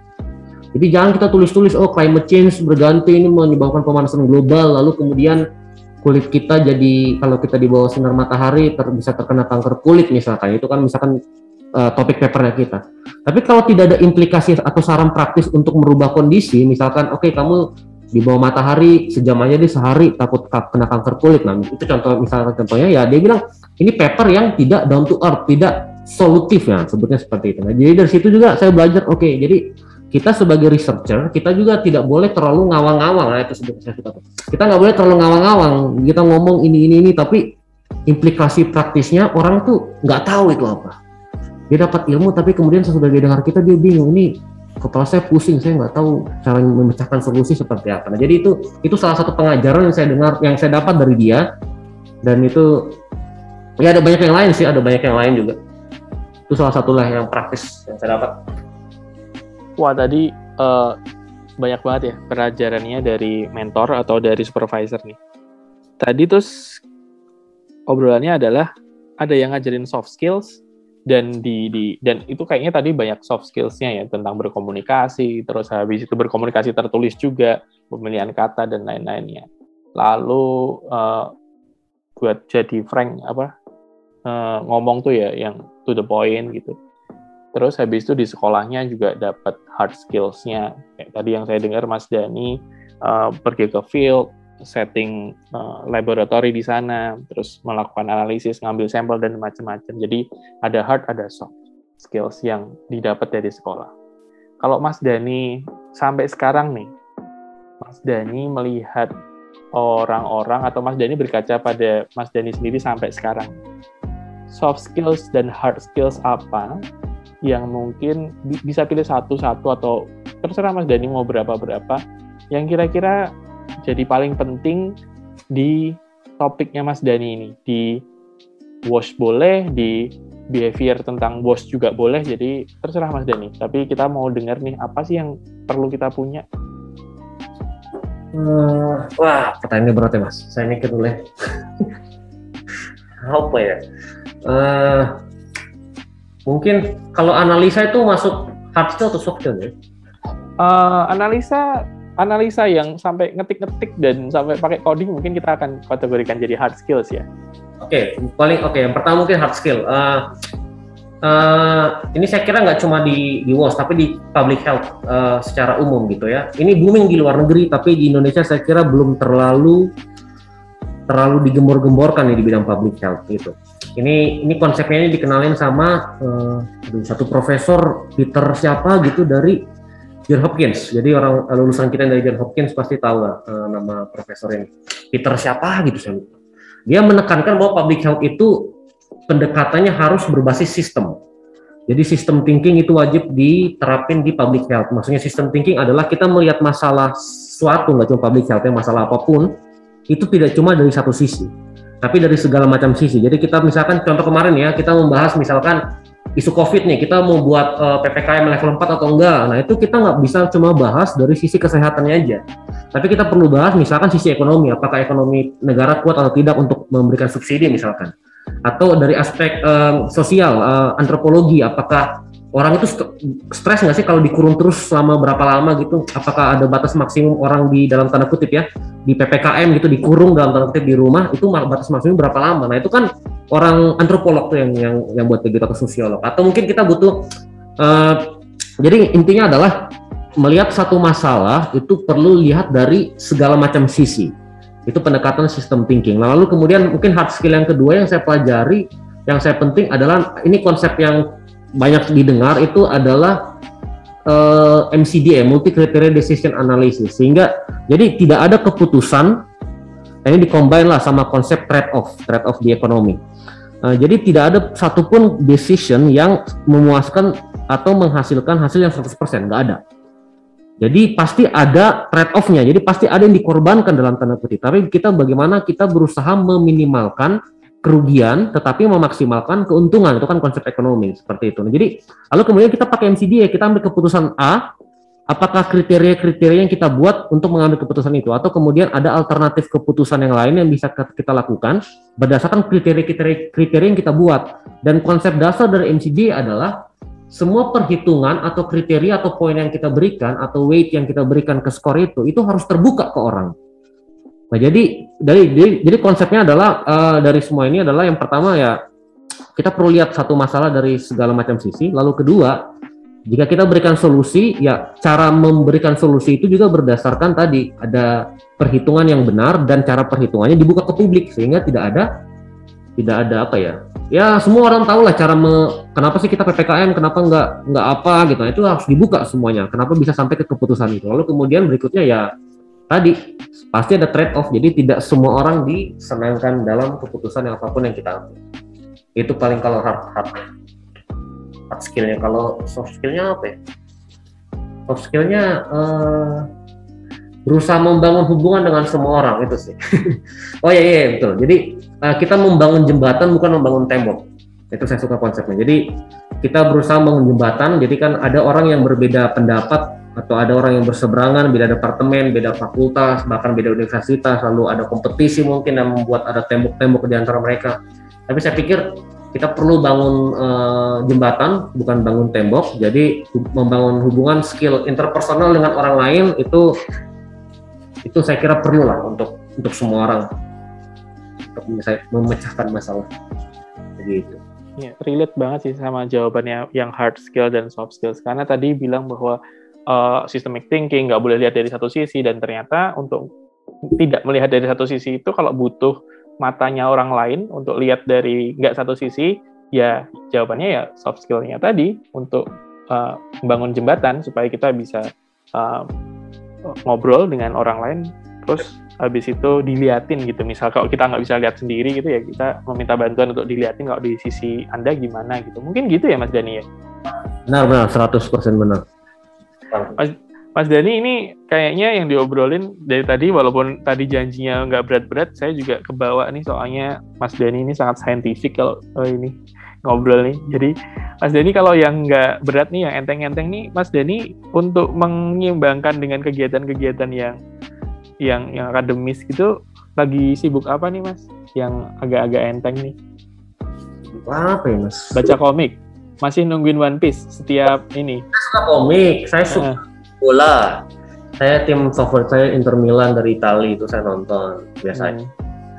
Jadi jangan kita tulis-tulis, oh climate change berganti ini menyebabkan pemanasan global, lalu kemudian kulit kita jadi kalau kita di bawah sinar matahari ter, bisa terkena kanker kulit misalkan, itu kan misalkan uh, topik papernya kita. Tapi kalau tidak ada implikasi atau saran praktis untuk merubah kondisi, misalkan oke okay, kamu di bawah matahari sejam aja deh sehari takut kena kanker kulit. Nah itu contoh misalnya contohnya ya dia bilang ini paper yang tidak down to earth, tidak solutif ya sebutnya seperti itu. Nah, jadi dari situ juga saya belajar oke okay, jadi kita sebagai researcher kita juga tidak boleh terlalu ngawang-ngawang nah itu sebutnya saya suka kita nggak boleh terlalu ngawang-ngawang kita ngomong ini ini ini tapi implikasi praktisnya orang tuh nggak tahu itu apa dia dapat ilmu tapi kemudian sesudah dia dengar kita dia bingung ini kepala saya pusing saya nggak tahu cara memecahkan solusi seperti apa. Nah jadi itu itu salah satu pengajaran yang saya dengar yang saya dapat dari dia. Dan itu ya ada banyak yang lain sih ada banyak yang lain juga. Itu salah satu lah yang praktis yang saya dapat. Wah tadi uh, banyak banget ya pelajarannya dari mentor atau dari supervisor nih. Tadi terus obrolannya adalah ada yang ngajarin soft skills dan di, di dan itu kayaknya tadi banyak soft skillsnya ya tentang berkomunikasi terus habis itu berkomunikasi tertulis juga pemilihan kata dan lain-lainnya. Lalu uh, buat jadi frank apa uh, ngomong tuh ya yang to the point gitu. Terus habis itu di sekolahnya juga dapat hard skillsnya. Kayak tadi yang saya dengar Mas Dani uh, pergi ke field setting uh, laboratory di sana, terus melakukan analisis, ngambil sampel dan macam-macam. Jadi ada hard, ada soft skills yang didapat dari sekolah. Kalau Mas Dani sampai sekarang nih, Mas Dani melihat orang-orang atau Mas Dani berkaca pada Mas Dani sendiri sampai sekarang. Soft skills dan hard skills apa yang mungkin bisa pilih satu-satu atau terserah Mas Dani mau berapa-berapa yang kira-kira jadi paling penting di topiknya Mas Dani ini. Di wash boleh di behavior tentang bos juga boleh jadi terserah Mas Dani tapi kita mau dengar nih apa sih yang perlu kita punya? Hmm, wah pertanyaannya berat ya Mas. Saya mikir dulu ya. Apa ya? Uh, mungkin kalau analisa itu masuk hard skill atau soft skill ya? Uh, analisa analisa yang sampai ngetik-ngetik dan sampai pakai coding mungkin kita akan kategorikan jadi hard skills ya. Oke, okay, paling oke. Okay. Yang pertama mungkin hard skill. Uh, uh, ini saya kira nggak cuma di di WOS tapi di public health uh, secara umum gitu ya. Ini booming di luar negeri tapi di Indonesia saya kira belum terlalu terlalu digembor-gemborkan nih di bidang public health gitu. Ini ini konsepnya ini dikenalin sama uh, satu profesor Peter siapa gitu dari John Hopkins. Jadi orang lulusan kita dari John Hopkins pasti tahu lah uh, nama profesor ini. Peter siapa gitu saya lupa. Dia menekankan bahwa public health itu pendekatannya harus berbasis sistem. Jadi sistem thinking itu wajib diterapin di public health. Maksudnya sistem thinking adalah kita melihat masalah suatu nggak cuma public health ya masalah apa pun itu tidak cuma dari satu sisi, tapi dari segala macam sisi. Jadi kita misalkan contoh kemarin ya kita membahas misalkan isu COVID nih, kita mau buat uh, eh, PPKM level 4 atau enggak. Nah, itu kita nggak bisa cuma bahas dari sisi kesehatannya aja. Tapi kita perlu bahas misalkan sisi ekonomi, apakah ekonomi negara kuat atau tidak untuk memberikan subsidi misalkan. Atau dari aspek um, sosial, uh, antropologi, apakah orang itu stres nggak sih kalau dikurung terus selama berapa lama gitu? Apakah ada batas maksimum orang di dalam tanda kutip ya di ppkm gitu dikurung dalam tanda kutip di rumah itu batas maksimum berapa lama? Nah itu kan orang antropolog tuh yang yang yang buat begitu atau sosiolog atau mungkin kita butuh uh, jadi intinya adalah melihat satu masalah itu perlu lihat dari segala macam sisi itu pendekatan sistem thinking. Nah, lalu kemudian mungkin hard skill yang kedua yang saya pelajari yang saya penting adalah ini konsep yang banyak didengar itu adalah uh, eh, MCDA, multi criteria decision analysis. Sehingga jadi tidak ada keputusan ini dikombin lah sama konsep trade off, trade off di ekonomi. Uh, jadi tidak ada satupun decision yang memuaskan atau menghasilkan hasil yang 100%, nggak ada. Jadi pasti ada trade off-nya, jadi pasti ada yang dikorbankan dalam tanda kutip. Tapi kita bagaimana kita berusaha meminimalkan kerugian tetapi memaksimalkan keuntungan. Itu kan konsep ekonomi seperti itu. Nah, jadi lalu kemudian kita pakai MCD ya. Kita ambil keputusan A. Apakah kriteria-kriteria yang kita buat untuk mengambil keputusan itu? Atau kemudian ada alternatif keputusan yang lain yang bisa kita lakukan berdasarkan kriteria-kriteria yang kita buat. Dan konsep dasar dari MCD adalah semua perhitungan atau kriteria atau poin yang kita berikan atau weight yang kita berikan ke skor itu itu harus terbuka ke orang Nah, jadi dari jadi, jadi konsepnya adalah uh, dari semua ini adalah yang pertama ya kita perlu lihat satu masalah dari segala macam sisi. Lalu kedua, jika kita berikan solusi, ya cara memberikan solusi itu juga berdasarkan tadi ada perhitungan yang benar dan cara perhitungannya dibuka ke publik. Sehingga tidak ada tidak ada apa ya ya semua orang tahu lah cara me, kenapa sih kita ppkm kenapa nggak nggak apa gitu. Nah, itu harus dibuka semuanya. Kenapa bisa sampai ke keputusan itu? Lalu kemudian berikutnya ya tadi pasti ada trade off jadi tidak semua orang disenangkan dalam keputusan yang apa pun yang kita ambil. Itu paling kalau hard hard hard skillnya. Kalau soft skillnya apa ya? Soft skillnya uh, berusaha membangun hubungan dengan semua orang itu sih. Oh iya iya betul. Jadi uh, kita membangun jembatan bukan membangun tembok. Itu saya suka konsepnya. Jadi kita berusaha membangun jembatan. Jadi kan ada orang yang berbeda pendapat atau ada orang yang berseberangan, beda departemen, beda fakultas, bahkan beda universitas, lalu ada kompetisi mungkin yang membuat ada tembok-tembok di antara mereka. Tapi saya pikir kita perlu bangun uh, jembatan, bukan bangun tembok. Jadi membangun hubungan skill interpersonal dengan orang lain itu itu saya kira perlu lah untuk untuk semua orang untuk memecahkan masalah. Begitu. Ya, relate banget sih sama jawabannya yang hard skill dan soft skills karena tadi bilang bahwa uh, systemic thinking, nggak boleh lihat dari satu sisi dan ternyata untuk tidak melihat dari satu sisi itu kalau butuh matanya orang lain untuk lihat dari nggak satu sisi, ya jawabannya ya soft skill-nya tadi untuk uh, membangun jembatan supaya kita bisa uh, ngobrol dengan orang lain, terus habis itu diliatin gitu. Misal kalau kita nggak bisa lihat sendiri gitu ya kita meminta bantuan untuk diliatin kalau di sisi Anda gimana gitu. Mungkin gitu ya Mas Dani ya? Benar, benar, 100% benar. Mas, Mas Dani ini kayaknya yang diobrolin dari tadi walaupun tadi janjinya nggak berat-berat, saya juga kebawa nih soalnya Mas Dani ini sangat saintifik kalau oh ini ngobrol nih. Jadi Mas Dani kalau yang nggak berat nih, yang enteng-enteng nih, Mas Dani untuk menyimbangkan dengan kegiatan-kegiatan yang yang yang akademis gitu lagi sibuk apa nih Mas? Yang agak-agak enteng nih? Apa ya Mas? Baca komik. Masih nungguin One Piece setiap ini. Saya suka komik, saya suka bola. Saya tim favorit saya Inter Milan dari Italia itu saya nonton biasanya.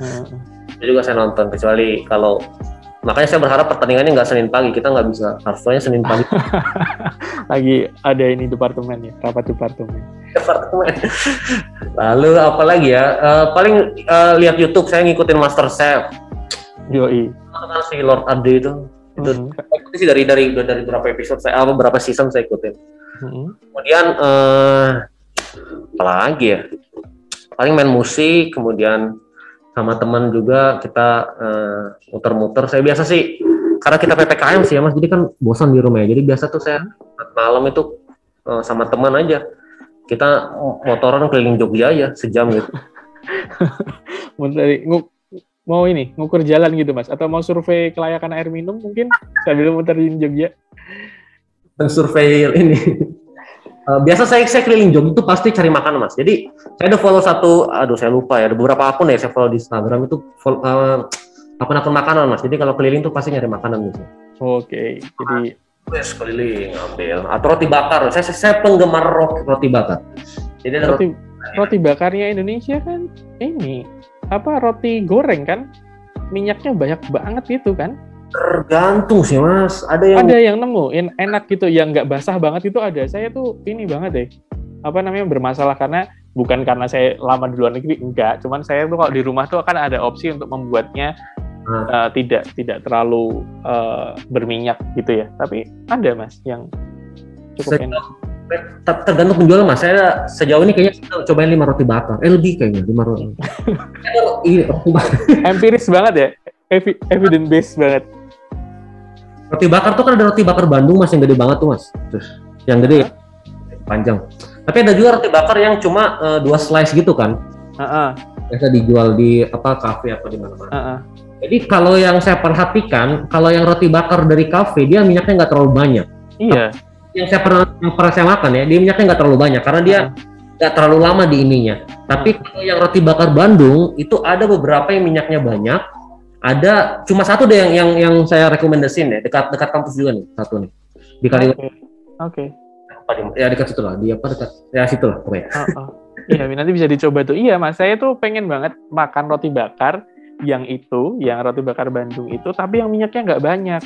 hmm, hmm. Itu juga saya nonton kecuali kalau makanya saya berharap pertandingannya nggak Senin pagi kita nggak bisa harusnya Senin pagi lagi ada ini departemen ya, rapat departemen. departemen. Lalu apa lagi ya? Eh, paling eh, lihat YouTube saya ngikutin Master Chef. Yoi. Si Lord Ade itu itu Hmm, sih dari dari dari beberapa episode saya apa beberapa season saya ikutin. hmm. Kemudian eh apa lagi ya? Paling main musik, kemudian sama teman juga kita eh, muter-muter. Saya biasa sih karena kita PPKM sih ya Mas, jadi kan bosan di rumah ya. Jadi biasa tuh saya malam itu eh, sama teman aja. Kita motoran keliling Jogja ya sejam gitu. Mau dari mau ini ngukur jalan gitu mas, atau mau survei kelayakan air minum mungkin sambil muterin Jogja. survei ini. Eh, biasa saya saya keliling Jogja itu pasti cari makanan mas. Jadi saya ada follow satu, aduh saya lupa ya, ada beberapa akun ya saya follow di Instagram itu follow, eh, akun-akun makanan mas. Jadi kalau keliling tuh pasti nyari makanan gitu. Oke, jadi Wes keliling ambil atau roti bakar. Saya saya, penggemar roti, roti bakar. Jadi roti, roti roti bakarnya Indonesia kan ini apa roti goreng kan? Minyaknya banyak banget gitu kan? Tergantung sih mas. Ada yang ada yang nemu en- enak gitu. Yang nggak basah banget itu ada. Saya tuh ini banget deh. Apa namanya bermasalah karena bukan karena saya lama di luar negeri enggak. Cuman saya tuh kalau di rumah tuh akan ada opsi untuk membuatnya Hmm. eh, tidak tidak terlalu eh, berminyak gitu ya. Tapi ada mas yang cukup Saya- enak ter- tergantung penjual mas. Saya sejauh ini kayaknya saya cobain lima roti bakar. Eh lebih kayaknya lima roti. Bakar. empiris banget ya Evi- evidence based banget Roti bakar tuh kan ada roti bakar Bandung mas yang gede banget tuh mas. Terus yang gede panjang. Tapi ada juga roti bakar yang cuma eh, dua slice gitu kan. Heeh, Biasa dijual di apa kafe apa di mana-mana. heeh. Jadi kalau yang saya perhatikan, kalau yang roti bakar dari kafe dia minyaknya nggak terlalu banyak. iya Yang saya pernah yang pernah saya makan ya, dia minyaknya nggak terlalu banyak karena dia nggak terlalu lama di ininya. Tapi kalau yang roti bakar Bandung itu ada beberapa yang minyaknya banyak. Ada cuma satu deh yang yang yang saya rekomendasiin ya dekat dekat kampus juga nih satu nih di kali Oke. Apa di- ya dekat situ lah di apa dekat ya situ lah pokoknya Oh, oh. Iya, nanti bisa dicoba tuh. Iya, Mas. Saya tuh pengen banget makan roti bakar yang itu, yang roti bakar Bandung itu, tapi yang minyaknya nggak banyak.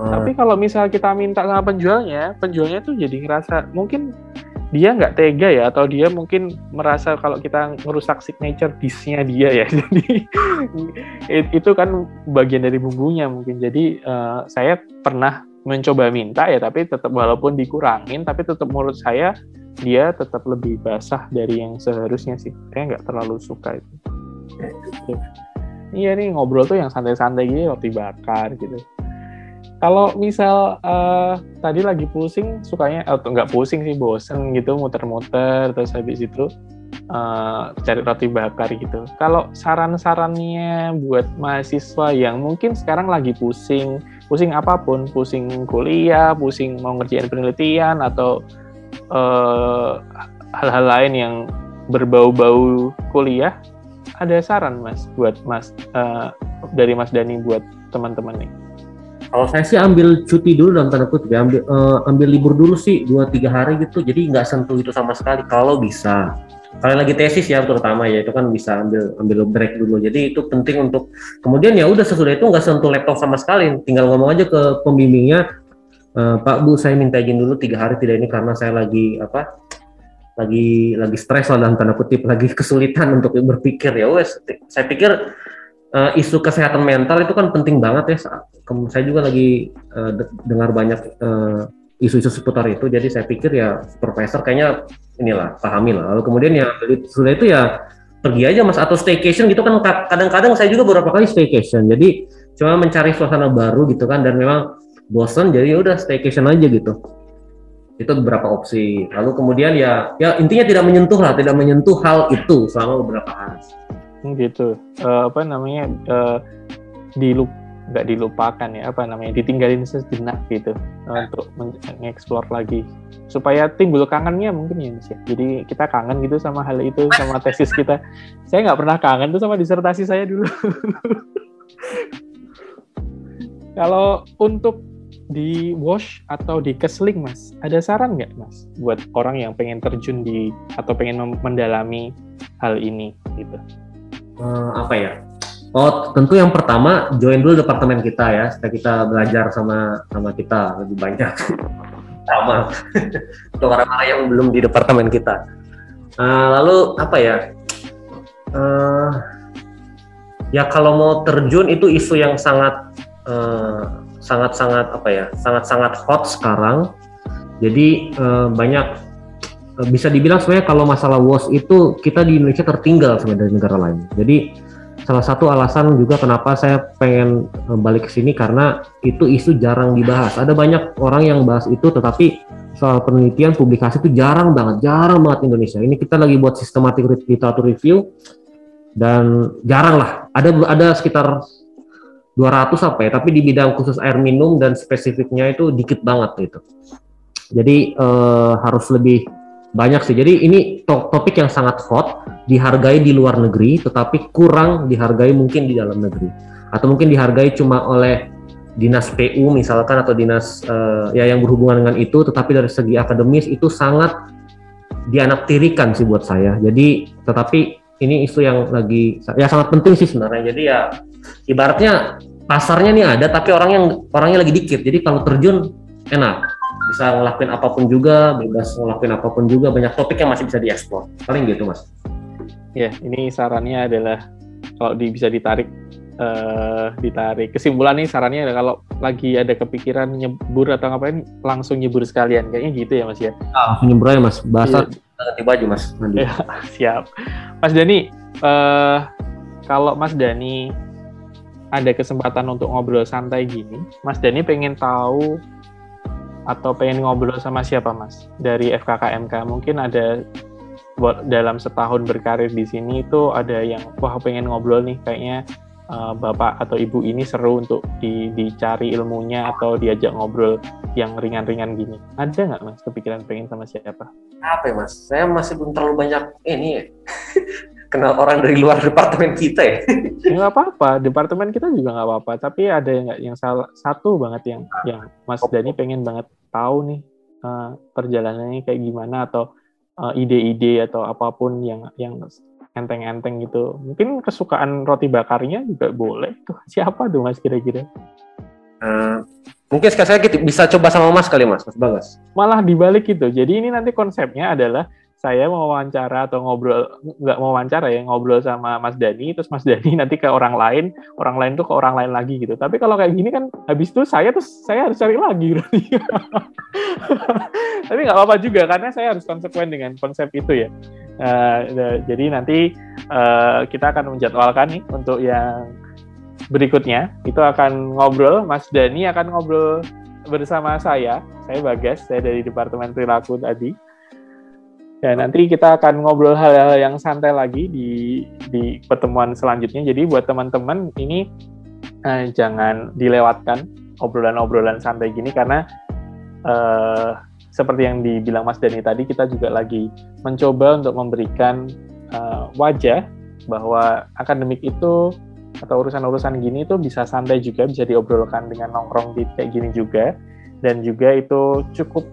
Ah, Tapi kalau misal kita minta sama penjualnya, penjualnya tuh jadi ngerasa mungkin dia nggak tega ya, atau dia mungkin merasa kalau kita ngerusak signature dish-nya dia ya. Jadi it- itu kan bagian dari bumbunya mungkin. Jadi eh, saya pernah mencoba minta ya, tapi tetap walaupun dikurangin, tapi tetap menurut saya dia tetap lebih basah dari yang seharusnya sih. Saya nggak terlalu suka itu. Iya nih ngobrol tuh yang santai-santai gitu, roti bakar gitu. Kalau misal eh, tadi lagi pusing, sukanya atau nggak pusing sih, bosen gitu, muter-muter, terus habis itu eh, cari roti bakar gitu. Kalau saran-sarannya buat mahasiswa yang mungkin sekarang lagi pusing, pusing apa pun, pusing kuliah, pusing mau ngerjain penelitian atau eh, hal-hal lain yang berbau-bau kuliah, ada saran mas buat mas eh, dari Mas Dani buat teman-teman nih. Kalau saya sih ambil cuti dulu dalam tanda kutip ya. Ambil eh, ambil libur dulu sih dua tiga hari gitu. Jadi nggak sentuh itu sama sekali. Kalau bisa. Kalian lagi tesis ya terutama ya. Itu kan bisa ambil ambil break dulu. Jadi itu penting untuk kemudian ya udah sesudah itu nggak sentuh laptop sama sekali. Tinggal ngomong aja ke pembimbingnya "Eh, Pak Bu saya minta izin dulu tiga hari tidak ini karena saya lagi apa lagi lagi stres lah dalam tanda kutip lagi kesulitan untuk berpikir. Ya wes saya pikir eh, isu kesehatan mental itu kan penting banget ya. Saya juga lagi de- dengar banyak eh, isu-isu seputar itu. Jadi saya pikir ya profesor kayaknya inilah pahami lah. Lalu kemudian ya sudah itu ya pergi aja mas. Atau staycation gitu kan ka- kadang-kadang saya juga beberapa kali staycation. Jadi cuma mencari suasana baru gitu kan. Dan memang bosan jadi ya udah staycation aja gitu. Itu beberapa opsi. Lalu kemudian ya ya intinya tidak menyentuh lah tidak menyentuh hal itu selama beberapa hari gitu. Eh, apa namanya eh, dilup nggak dilupakan ya apa namanya ditinggalin sejenak gitu eh, untuk mengeksplor lagi. Supaya timbul kangennya mungkin ya Mas ya. jadi kita kangen gitu sama hal itu sama tesis kita. Saya nggak pernah kangen tuh sama disertasi saya dulu. Kalau untuk di wash atau di kesling mas ada saran nggak mas buat orang yang pengen terjun di atau pengen mendalami hal ini gitu uh, apa ya Oh, tentu yang pertama join dulu departemen kita ya, supaya kita belajar sama sama kita lebih banyak. sama untuk orang-orang yang belum di departemen kita. Uh, lalu apa ya? Uh, ya kalau mau terjun itu isu yang sangat uh, sangat sangat apa ya? Sangat sangat hot sekarang. Jadi uh, banyak bisa dibilang sebenarnya kalau masalah WOS itu kita di Indonesia tertinggal sebenarnya dari negara lain. Jadi salah satu alasan juga kenapa saya pengen eh, balik ke sini karena itu isu jarang dibahas. Ada banyak orang yang bahas itu tetapi soal penelitian publikasi itu jarang banget, jarang banget Indonesia. Ini kita lagi buat systematic literature review dan jarang lah. Ada ada sekitar 200 apa ya, tapi di bidang khusus air minum dan spesifiknya itu dikit banget gitu. Jadi eh, harus lebih banyak sih. Jadi ini topik yang sangat hot, dihargai di luar negeri, tetapi kurang dihargai mungkin di dalam negeri, atau mungkin dihargai cuma oleh dinas PU misalkan atau dinas uh, ya yang berhubungan dengan itu, tetapi dari segi akademis itu sangat dianaktirikan sih buat saya. Jadi tetapi ini isu yang lagi ya sangat penting sih sebenarnya. Jadi ya ibaratnya pasarnya nih ada, tapi orang yang orangnya lagi dikit. Jadi kalau terjun enak bisa ngelakuin apa pun juga, bebas ngelakuin apa pun juga, banyak topik yang masih bisa dieksplor. Paling gitu, Mas. Ya, ini sarannya adalah kalau di, bisa ditarik uh, ditarik kesimpulan nih sarannya adalah kalau lagi ada kepikiran nyebur atau ngapain langsung nyebur sekalian kayaknya gitu ya Mas ya. Ah, nyebur aja Mas. Bahasa iya. ganti baju Mas. Ya, siap. Mas Dani, uh, kalau Mas Dani ada kesempatan untuk ngobrol santai gini, Mas Dani pengen tahu atau pengen ngobrol sama siapa mas? Dari FKKMK mungkin ada dalam setahun berkarir di sini itu ada yang wah pengen ngobrol nih kayaknya uh, bapak atau ibu ini seru untuk di, dicari ilmunya atau diajak ngobrol yang ringan-ringan gini ada nggak mas kepikiran pengen sama siapa apa ya mas saya masih belum terlalu banyak ini ya. kenal orang dari luar departemen kita ya? ya nggak apa-apa, departemen kita juga nggak apa-apa. Tapi ada yang yang salah satu banget yang yang Mas Dani pengen banget tahu nih uh, perjalanannya kayak gimana atau uh, ide-ide atau apa pun yang yang enteng-enteng gitu. Mungkin kesukaan roti bakarnya juga boleh. Tuh siapa tuh Mas kira-kira? Uh, mungkin sekali saya bisa coba sama Mas kali Mas, Mas Bagas. Malah dibalik gitu. Jadi ini nanti konsepnya adalah saya mau wawancara atau ngobrol nggak mau wawancara ya ngobrol sama Mas Dani terus Mas Dani nanti ke orang lain orang lain tuh ke orang lain lagi gitu. Tapi kalau kayak gini kan habis itu saya terus saya harus cari lagi tapi nggak apa-apa juga karena saya harus konsekuen dengan konsep itu ya. Uh, jadi nanti uh, kita akan menjadwalkan nih untuk yang berikutnya. Itu akan ngobrol Mas Dani akan ngobrol bersama saya. Saya Bagas saya dari Departemen Perilaku tadi Ya, nanti kita akan ngobrol hal-hal yang santai lagi di di pertemuan selanjutnya. Jadi buat teman-teman ini eh, jangan dilewatkan obrolan-obrolan santai gini karena eh, seperti yang dibilang Mas Dani tadi kita juga lagi mencoba untuk memberikan eh, wajah bahwa akademik itu atau urusan-urusan gini itu bisa santai juga, bisa diobrolkan dengan nongkrong di kayak gini juga dan juga itu cukup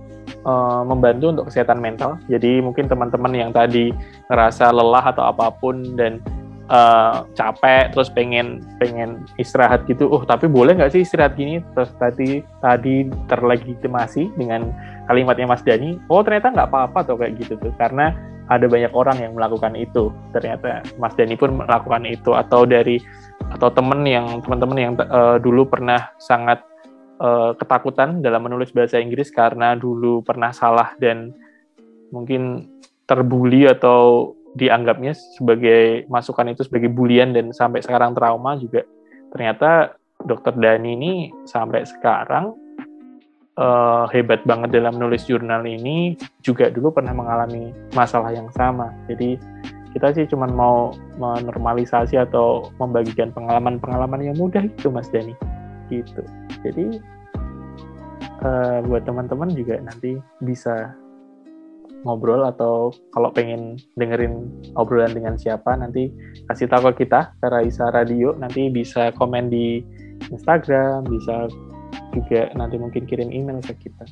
uh, membantu untuk kesehatan mental. Jadi mungkin teman-teman yang tadi ngerasa lelah atau apa pun dan uh, capek terus pengen pengen istirahat gitu, oh tapi boleh nggak sih istirahat gini? Terus tadi tadi terlegitimasi dengan kalimatnya Mas Dani, oh ternyata nggak apa-apa tuh kayak gitu tuh karena ada banyak orang yang melakukan itu. Ternyata Mas Dani pun melakukan itu atau dari atau temen yang teman-teman yang uh, dulu pernah sangat uh, ketakutan dalam menulis bahasa Inggris karena dulu pernah salah dan mungkin terbuli atau dianggapnya sebagai masukan itu sebagai bulian dan sampai sekarang trauma juga. Ternyata dokter Dani ini sampai sekarang uh, hebat banget dalam menulis jurnal ini juga dulu pernah mengalami masalah yang sama. Jadi kita sih cuma mau menormalisasi atau membagikan pengalaman-pengalaman yang mudah itu Mas Dani gitu jadi uh, buat teman-teman juga nanti bisa ngobrol atau kalau pengen dengerin obrolan dengan siapa nanti kasih tahu ke kita ke Raisa Radio nanti bisa komen di Instagram bisa juga nanti mungkin kirim email ke kita.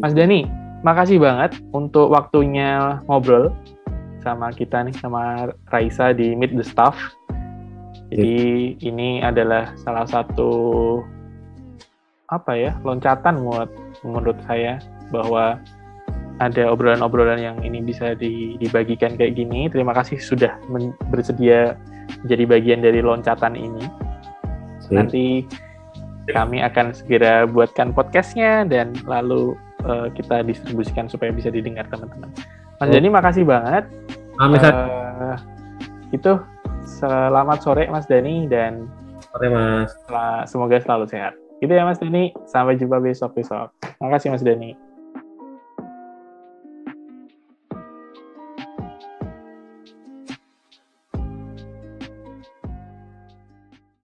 Mas Dani, makasih banget untuk waktunya ngobrol sama kita nih sama Raisa di Meet the Staff. Jadi yeah. ini adalah salah satu apa ya loncatan buat menurut saya bahwa ada obrolan-obrolan yang ini bisa dibagikan kayak gini. Terima kasih sudah bersedia jadi bagian dari loncatan ini. Yeah. Nanti kami akan segera buatkan podcastnya dan lalu uh, kita distribusikan supaya bisa didengar teman-teman. Mas oh. Jani makasih banget. Amin. Uh, itu selamat sore Mas Dani dan sore Mas. Semoga selalu sehat. Gitu ya Mas Dani. Sampai jumpa besok besok. Makasih Mas Dani.